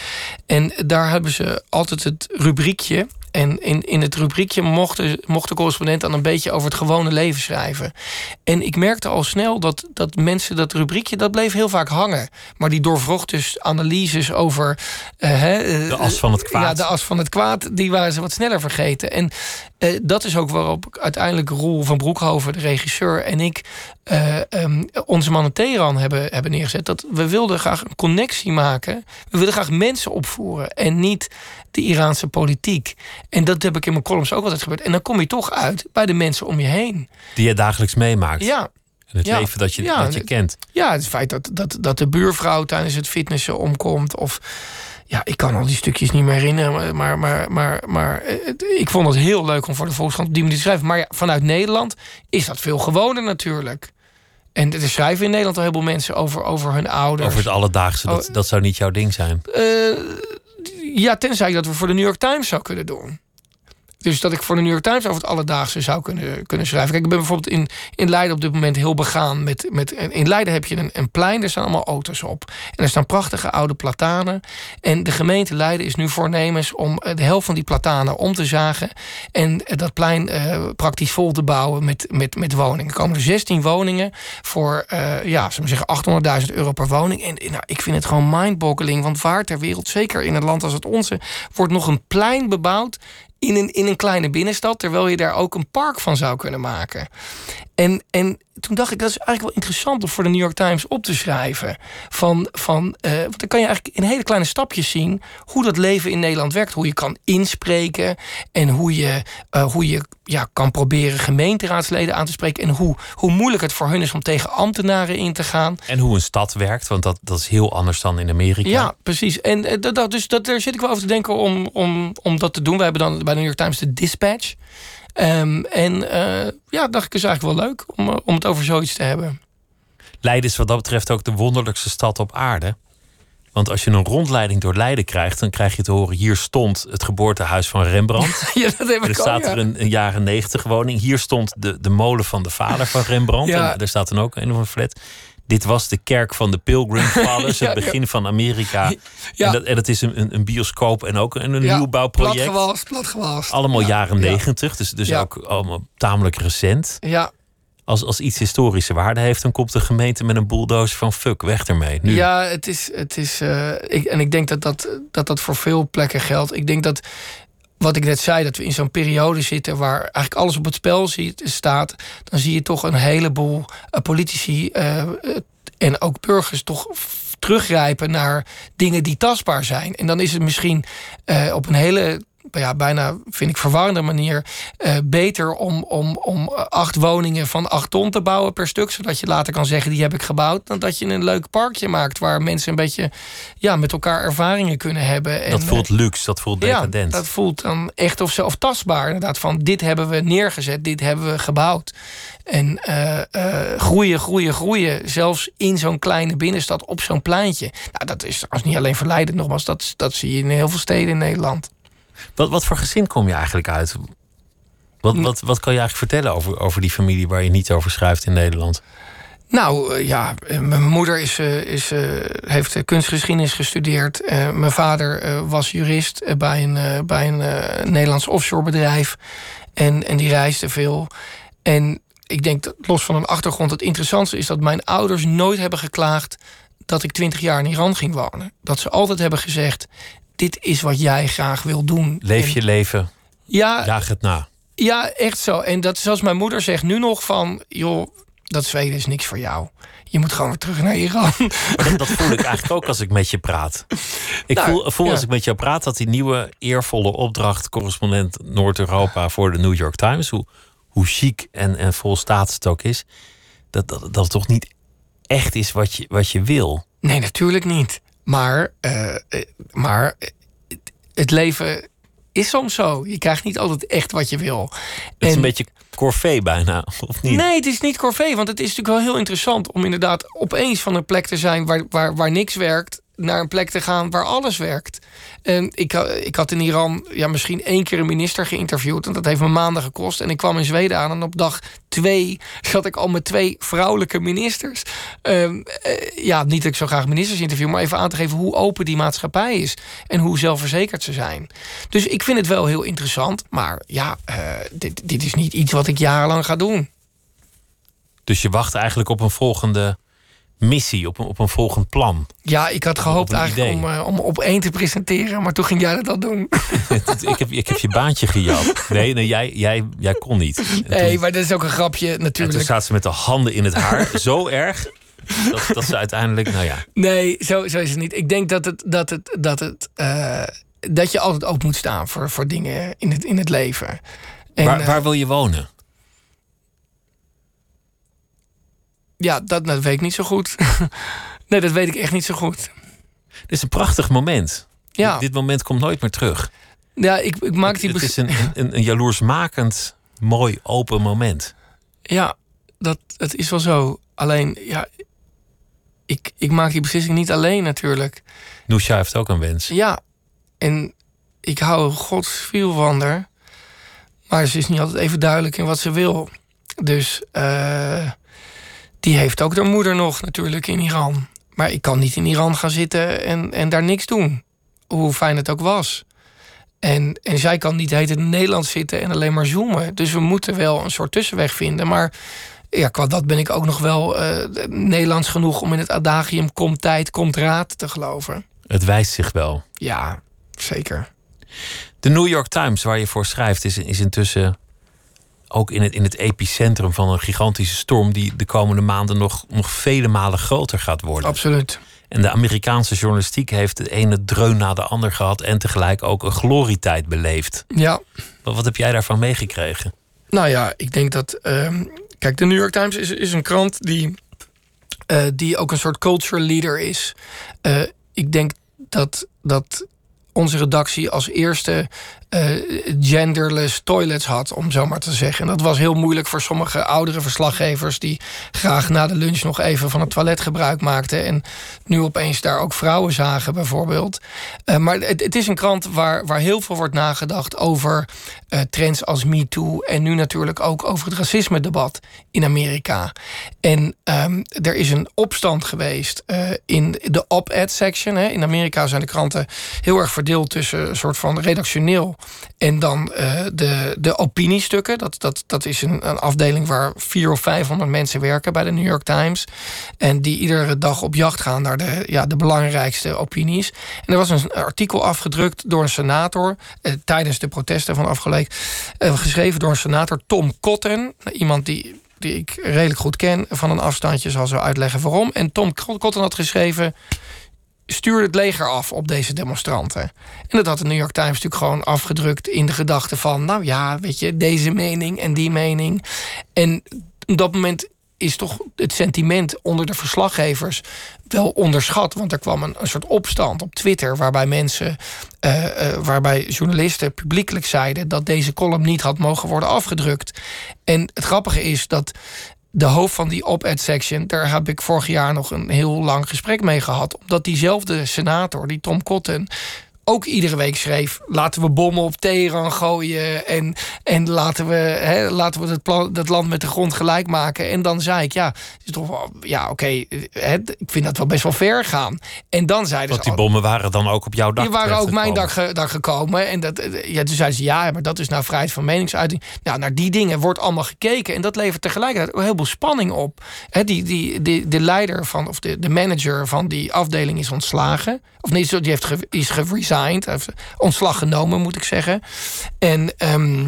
En daar hebben ze altijd het rubriekje. En in, in het rubriekje mocht de, mocht de correspondent dan een beetje over het gewone leven schrijven. En ik merkte al snel dat, dat mensen dat rubriekje, dat bleef heel vaak hangen. Maar die doorvrocht dus analyses over... eh, hè, eh, De as van het kwaad. Ja, de as van het kwaad, die waren ze wat sneller vergeten. En eh, dat is ook waarop uiteindelijk Roel van Broekhoven, de regisseur... en ik eh, ehm, onze man in Teheran hebben, hebben neergezet. Dat we wilden graag een connectie maken. We wilden graag mensen opvoeren. En niet de Iraanse politiek. En dat heb ik in mijn columns ook altijd gebeurd. En dan kom je toch uit bij de mensen om je heen. Die je dagelijks meemaakt. Ja, En het Ja. leven dat je, Ja, dat je kent. Ja, het feit dat, dat, dat de buurvrouw tijdens het fitnessen omkomt. Of ja, ik kan al die stukjes niet meer herinneren. Maar, maar, maar, maar eh, het- ik vond het heel leuk om voor de Volkskrant op die manier te schrijven. Maar ja, vanuit Nederland is dat veel gewoner natuurlijk. En er schrijven in Nederland al heel veel mensen over, over hun ouders. Over het alledaagse, dat, Oh. dat zou niet jouw ding zijn. Eh, ja, tenzij dat we voor de New York Times zou kunnen doen. Dus dat ik voor de New York Times over het alledaagse zou kunnen, kunnen schrijven. Kijk, ik ben bijvoorbeeld in, in Leiden op dit moment heel begaan. Met, met, in Leiden heb je een, een plein, er staan allemaal auto's op. En er staan prachtige oude platanen. En de gemeente Leiden is nu voornemens om eh, de helft van die platanen om te zagen. En eh, dat plein eh, praktisch vol te bouwen met, met, met woningen. Er komen er 16 woningen voor, eh, ja, zeggen, 800.000 euro per woning. En nou, ik vind het gewoon mindboggling. Want waar ter wereld, zeker in een land als het onze, wordt nog een plein bebouwd in een, in een kleine binnenstad, terwijl je daar ook een park van zou kunnen maken. En, en toen dacht ik, dat is eigenlijk wel interessant om voor de New York Times op te schrijven. Van, van, eh, want dan kan je eigenlijk in hele kleine stapjes zien hoe dat leven in Nederland werkt. Hoe je kan inspreken en hoe je, eh, hoe je ja, kan proberen gemeenteraadsleden aan te spreken. En hoe, hoe moeilijk het voor hun is om tegen ambtenaren in te gaan. En hoe een stad werkt, want dat, dat is heel anders dan in Amerika. Ja, precies. En eh, dat, dat, dus dat, daar zit ik wel over te denken om, om, om dat te doen. We hebben dan bij de New York Times de Dispatch. Ehm, en eh, ja, dacht ik is eigenlijk wel leuk om, eh, om het over zoiets te hebben. Leiden is wat dat betreft ook de wonderlijkste stad op aarde. Want als je een rondleiding door Leiden krijgt, dan krijg je te horen: hier stond het geboortehuis van Rembrandt. [LAUGHS] ja, dat heb Er ik staat ja. er een, een jaren negentig woning. Hier stond de, de molen van de vader van Rembrandt. Ja. En er staat dan ook een of andere flat. Dit was de kerk van de Pilgrim [LAUGHS] Fathers, Ja, het begin van Amerika. Ja. En, dat, en dat is een, een, bioscoop en ook een, een nieuwbouwproject. Platgewalst, platgewalst. Allemaal Ja, jaren ja. negentig, dus, dus ook allemaal tamelijk recent. Ja, Als, als iets historische waarde heeft, dan komt de gemeente met een bulldozer van fuck, weg ermee. Nu. Ja, het is. Het is eh, ik, en ik denk dat dat, dat dat voor veel plekken geldt. Ik denk dat. Wat ik net zei, dat we in zo'n periode zitten waar eigenlijk alles op het spel staat. Dan zie je toch een heleboel eh, politici eh, en ook burgers toch teruggrijpen naar dingen die tastbaar zijn. En dan is het misschien eh, op een hele. Ja, bijna vind ik verwarrende manier eh, beter om, om, om acht woningen van acht ton te bouwen per stuk. Zodat je later kan zeggen, die heb ik gebouwd. Dan dat je een leuk parkje maakt waar mensen een beetje ja, met elkaar ervaringen kunnen hebben. En, dat voelt luxe, dat voelt ja, decadent. dat voelt dan echt of, of tastbaar. Inderdaad, van dit hebben we neergezet, dit hebben we gebouwd. En eh, eh, groeien, groeien, groeien. Zelfs in zo'n kleine binnenstad op zo'n pleintje. Nou, dat is als niet alleen verleidend, nogmaals, dat, dat zie je in heel veel steden in Nederland. Wat, wat voor gezin kom je eigenlijk uit? Wat, wat, wat kan je eigenlijk vertellen over, over die familie waar je niet over schrijft in Nederland? Nou eh, ja, eh, mijn moeder is, eh, is, heeft kunstgeschiedenis gestudeerd. Mijn vader was jurist bij een, bij een Nederlands offshore bedrijf. En, en die reisde veel. En ik denk dat los van een achtergrond, het interessantste is dat mijn ouders nooit hebben geklaagd dat ik twintig jaar in Iran ging wonen. Dat ze altijd hebben gezegd: dit is wat jij graag wil doen. Leef En- je leven, ja, jaag het na. ja, echt zo. En dat zoals mijn moeder zegt nu nog van... joh, dat Zweden is niks voor jou. Je moet gewoon weer terug naar Iran. Dat, dat voel ik [LAUGHS] eigenlijk ook als ik met je praat. Ik Nou, voel, voel ja. als ik met jou praat dat die nieuwe eervolle opdracht... correspondent Noord-Europa voor de New York Times... hoe, hoe chic en, en vol status het ook is... Dat, dat, dat het toch niet echt is wat je, wat je wil. Nee, natuurlijk niet. Maar, eh, maar het leven is soms zo. Je krijgt niet altijd echt wat je wil. Het is En- een beetje corvée bijna, of niet? Nee, het is niet corvée. Want het is natuurlijk wel heel interessant om inderdaad opeens van een plek te zijn waar, waar, waar niks werkt. Naar een plek te gaan waar alles werkt. En ik, ik had in Iran ja, misschien één keer een minister geïnterviewd. En dat heeft me maanden gekost. En ik kwam in Zweden aan. En op dag twee zat ik al met twee vrouwelijke ministers. Ehm, eh, ja, niet dat ik zo graag ministers interview. Maar even aan te geven hoe open die maatschappij is. En hoe zelfverzekerd ze zijn. Dus ik vind het wel heel interessant. Maar ja, eh, dit, dit is niet iets wat ik jarenlang ga doen. Dus je wacht eigenlijk op een volgende missie, op een, op een volgend plan. Ja, ik had gehoopt eigenlijk idee. om, eh, om op één te presenteren, maar toen ging jij dat al doen. [LAUGHS] ik, heb, ik heb je baantje gejat. Nee, nee jij, jij, jij kon niet. Nee, toen, maar dat is ook een grapje en toen natuurlijk. zaten ze met de handen in het haar. [LAUGHS] Zo erg dat, dat ze uiteindelijk, nou ja. Nee, zo, zo is het niet. Ik denk dat het, dat het, dat het, eh, dat je altijd open moet staan voor, voor dingen in het, in het leven. En, waar, eh, waar wil je wonen? Ja, dat, dat weet ik niet zo goed. [LAUGHS] nee, dat weet ik echt niet zo goed. Dit is een prachtig moment. Ja. Dit, dit moment komt nooit meer terug. Ja, ik, ik maak die Het bes- is een, een, een jaloersmakend, mooi, open moment. Ja, dat, dat is wel zo. Alleen, ja, ik, ik maak die beslissing niet alleen natuurlijk. Noesha heeft ook een wens. Ja, en ik hou godsviel van haar. Maar ze is niet altijd even duidelijk in wat ze wil. Dus eh, die heeft ook haar moeder nog natuurlijk in Iran. Maar ik kan niet in Iran gaan zitten en, en daar niks doen. Hoe fijn het ook was. En, en zij kan niet heet in Nederland zitten en alleen maar zoomen. Dus we moeten wel een soort tussenweg vinden. Maar ja, qua dat ben ik ook nog wel eh, Nederlands genoeg om in het adagium komt tijd, komt raad te geloven. Het wijst zich wel. Ja, zeker. De New York Times, waar je voor schrijft, is, is intussen ook in het, in het epicentrum van een gigantische storm die de komende maanden nog, nog vele malen groter gaat worden. Absoluut. En de Amerikaanse journalistiek heeft de ene dreun na de ander gehad en tegelijk ook een glorietijd beleefd. Ja, Wat, wat heb jij daarvan meegekregen? nou ja, ik denk dat. ehm, kijk, de New York Times is, is een krant die, eh, die ook een soort culture leader is. Eh, ik denk dat, dat onze redactie als eerste genderless toilets had, om zo maar te zeggen. En dat was heel moeilijk voor sommige oudere verslaggevers die graag na de lunch nog even van het toilet gebruik maakten. En nu opeens daar ook vrouwen zagen, bijvoorbeeld. Eh, maar het, het is een krant waar, waar heel veel wordt nagedacht over eh, trends als MeToo. En nu natuurlijk ook over het racisme-debat in Amerika. En ehm, er is een opstand geweest eh, in de op-ed section. Hè. In Amerika zijn de kranten heel erg verdeeld tussen een soort van redactioneel en dan eh, de, de opiniestukken. Dat, dat, dat is een, een afdeling waar vier of vijfhonderd mensen werken bij de New York Times. En die iedere dag op jacht gaan naar de, ja, de belangrijkste opinies. En er was een artikel afgedrukt door een senator eh, tijdens de protesten van eh, geschreven door een senator Tom Cotton. Iemand die, die ik redelijk goed ken van een afstandje, zal zo uitleggen waarom. En Tom Cotton had geschreven stuurde het leger af op deze demonstranten. En dat had de New York Times natuurlijk gewoon afgedrukt in de gedachte van, nou ja, weet je, deze mening en die mening. En op dat moment is toch het sentiment onder de verslaggevers wel onderschat. Want er kwam een, soort opstand op Twitter waarbij mensen, eh, eh, waarbij journalisten publiekelijk zeiden dat deze column niet had mogen worden afgedrukt. En het grappige is dat de hoofd van die op-ed section, daar heb ik vorig jaar nog een heel lang gesprek mee gehad. Omdat diezelfde senator, die Tom Cotton, ook iedere week schreef: laten we bommen op Teheran gooien. En, en laten we, hè, laten we het, plan, dat land met de grond gelijk maken. En dan zei ik: ja, het is toch ja, oké, ik vind dat wel best wel ver gaan. En dan zeiden Want ze. die bommen waren dan ook op jouw dak Die waren ook mijn dak, ge- dak gekomen. En dat, ja, toen zeiden ze, ja, maar dat is nou vrijheid van meningsuiting. Nou, naar die dingen wordt allemaal gekeken. En dat levert tegelijkertijd heel veel spanning op. Hè, die, die, die, de leider van, of de, de manager van die afdeling is ontslagen. Of nee, zo, die heeft ge, is Hij heeft ontslag genomen, moet ik zeggen. En... ehm,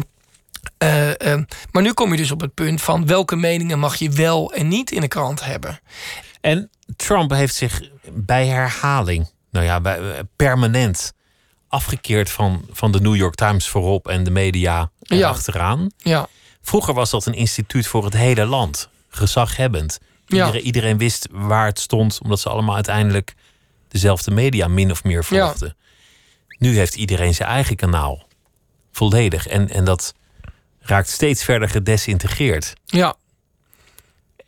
eh, ehm, maar nu kom je dus op het punt van welke meningen mag je wel en niet in de krant hebben. En Trump heeft zich bij herhaling, nou ja, bij, eh, permanent afgekeerd van, van de New York Times voorop en de media Ja. achteraan. Ja, Vroeger was dat een instituut voor het hele land, gezaghebbend. Ja. Iedereen, iedereen wist waar het stond, omdat ze allemaal uiteindelijk dezelfde media min of meer Ja. volgden. Nu heeft iedereen zijn eigen kanaal. Volledig. En, en dat raakt steeds verder gedesintegreerd. ja,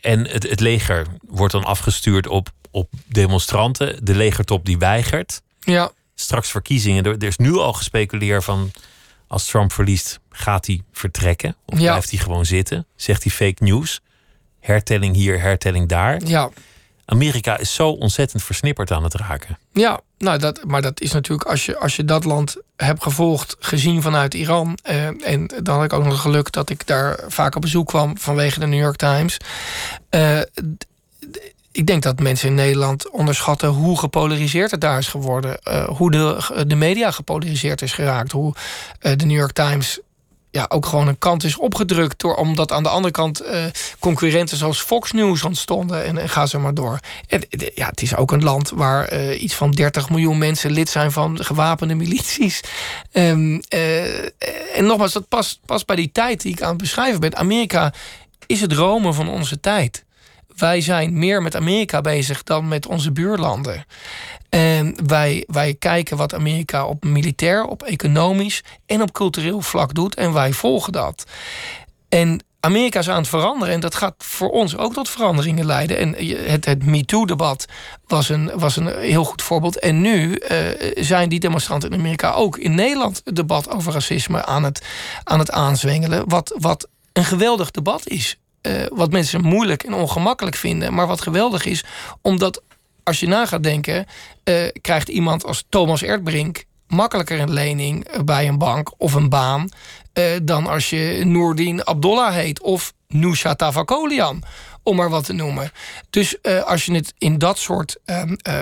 En het, het leger wordt dan afgestuurd op, op demonstranten. De legertop die weigert. ja, Straks verkiezingen. Er, er is nu al gespeculeerd van... als Trump verliest, gaat hij vertrekken? Of Ja. blijft hij gewoon zitten? Zegt hij fake news? Hertelling hier, hertelling daar. ja. Amerika is zo ontzettend versnipperd aan het raken. Ja, nou dat, maar dat is natuurlijk als je, als je dat land hebt gevolgd, gezien vanuit Iran. eh, en dan had ik ook nog geluk dat ik daar vaak op bezoek kwam vanwege de New York Times. Eh, ik denk dat mensen in Nederland onderschatten hoe gepolariseerd het daar is geworden. eh, hoe de, de media gepolariseerd is geraakt. Hoe eh, de New York Times ja, ook gewoon een kant is opgedrukt. Door, omdat aan de andere kant eh, concurrenten zoals Fox News ontstonden. En, en ga zo maar door. En, ja, het is ook een land waar eh, iets van 30 miljoen mensen lid zijn van gewapende milities. Um, en nogmaals, dat past, past bij die tijd die ik aan het beschrijven ben. Amerika is het Rome van onze tijd. Wij zijn meer met Amerika bezig dan met onze buurlanden. En wij, wij kijken wat Amerika op militair, op economisch en op cultureel vlak doet. En wij volgen dat. En Amerika is aan het veranderen en dat gaat voor ons ook tot veranderingen leiden. En het, het MeToo-debat was een, was een heel goed voorbeeld. En nu uh, zijn die demonstranten in Amerika ook in Nederland het debat over racisme aan het, aan het aanzwengelen. Wat, wat een geweldig debat is. Uh, wat mensen moeilijk en ongemakkelijk vinden, maar wat geweldig is, omdat als je na gaat denken, uh, krijgt iemand als Thomas Erdbrink makkelijker een lening bij een bank of een baan dan als je Noordin Abdullah heet of Nusha Tavakolian om maar wat te noemen. Dus uh, als je het in dat soort, uh, uh,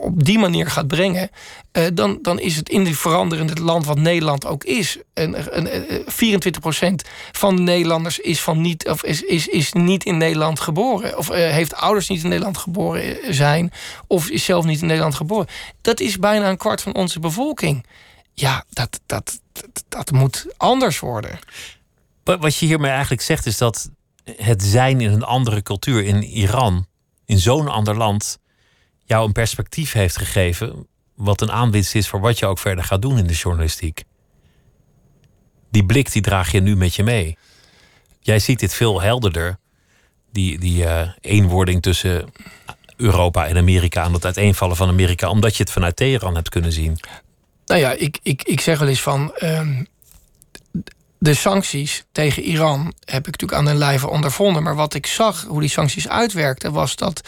op die manier gaat brengen, dan, dan is het in die veranderende land wat Nederland ook is. En, en 24% van de Nederlanders is, van niet, of is, is, is niet in Nederland geboren. Of heeft ouders niet in Nederland geboren zijn, of is zelf niet in Nederland geboren. Dat is bijna een kwart van onze bevolking. Ja, dat, dat, dat, dat moet anders worden. Wat je hiermee eigenlijk zegt is dat het zijn in een andere cultuur, in Iran, in zo'n ander land, jou een perspectief heeft gegeven. Wat een aanwinst is voor wat je ook verder gaat doen in de journalistiek. Die blik die draag je nu met je mee. Jij ziet dit veel helderder. Die, die uh, eenwording tussen Europa en Amerika en het uiteenvallen van Amerika, omdat je het vanuit Teheran hebt kunnen zien. Nou ja, ik, ik, ik zeg wel eens van. Uh, de sancties tegen Iran heb ik natuurlijk aan den lijve ondervonden. Maar wat ik zag, hoe die sancties uitwerkten, was dat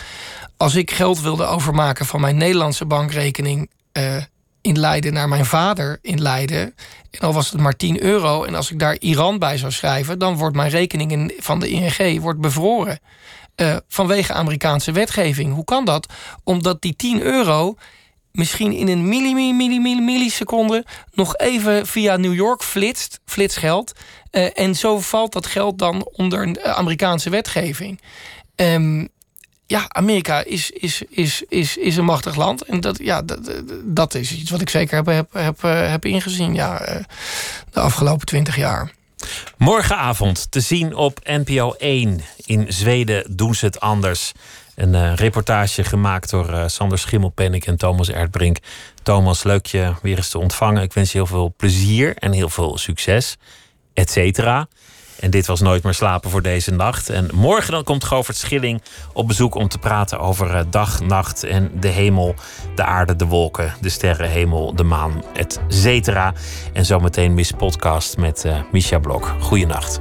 als ik geld wilde overmaken van mijn Nederlandse bankrekening uh, in Leiden naar mijn vader in Leiden. En al was het maar 10 euro. En als ik daar Iran bij zou schrijven, dan wordt mijn rekening in, van de ING wordt bevroren. Uh, vanwege Amerikaanse wetgeving. Hoe kan dat? Omdat die 10 euro misschien in een milli, milli, milliseconde nog even via New York flitst, flitsgeld. Uh, en zo valt dat geld dan onder Amerikaanse wetgeving. Um, ja, Amerika is, is, is, is, is een machtig land. En dat, ja, dat, dat is iets wat ik zeker heb, heb, heb, heb ingezien ja, de afgelopen twintig jaar. Morgenavond te zien op NPO 1. In Zweden doen ze het anders. Een uh, reportage gemaakt door uh, Sander Schimmelpennik en Thomas Erdbrink. Thomas, leuk je weer eens te ontvangen. Ik wens je heel veel plezier en heel veel succes, et cetera. En dit was Nooit meer slapen voor deze nacht. En morgen dan komt Govert Schilling op bezoek om te praten over uh, dag, nacht en de hemel, de aarde, de wolken, de sterrenhemel, de maan, et cetera. En zometeen Miss Podcast met uh, Misha Blok. Goeienacht.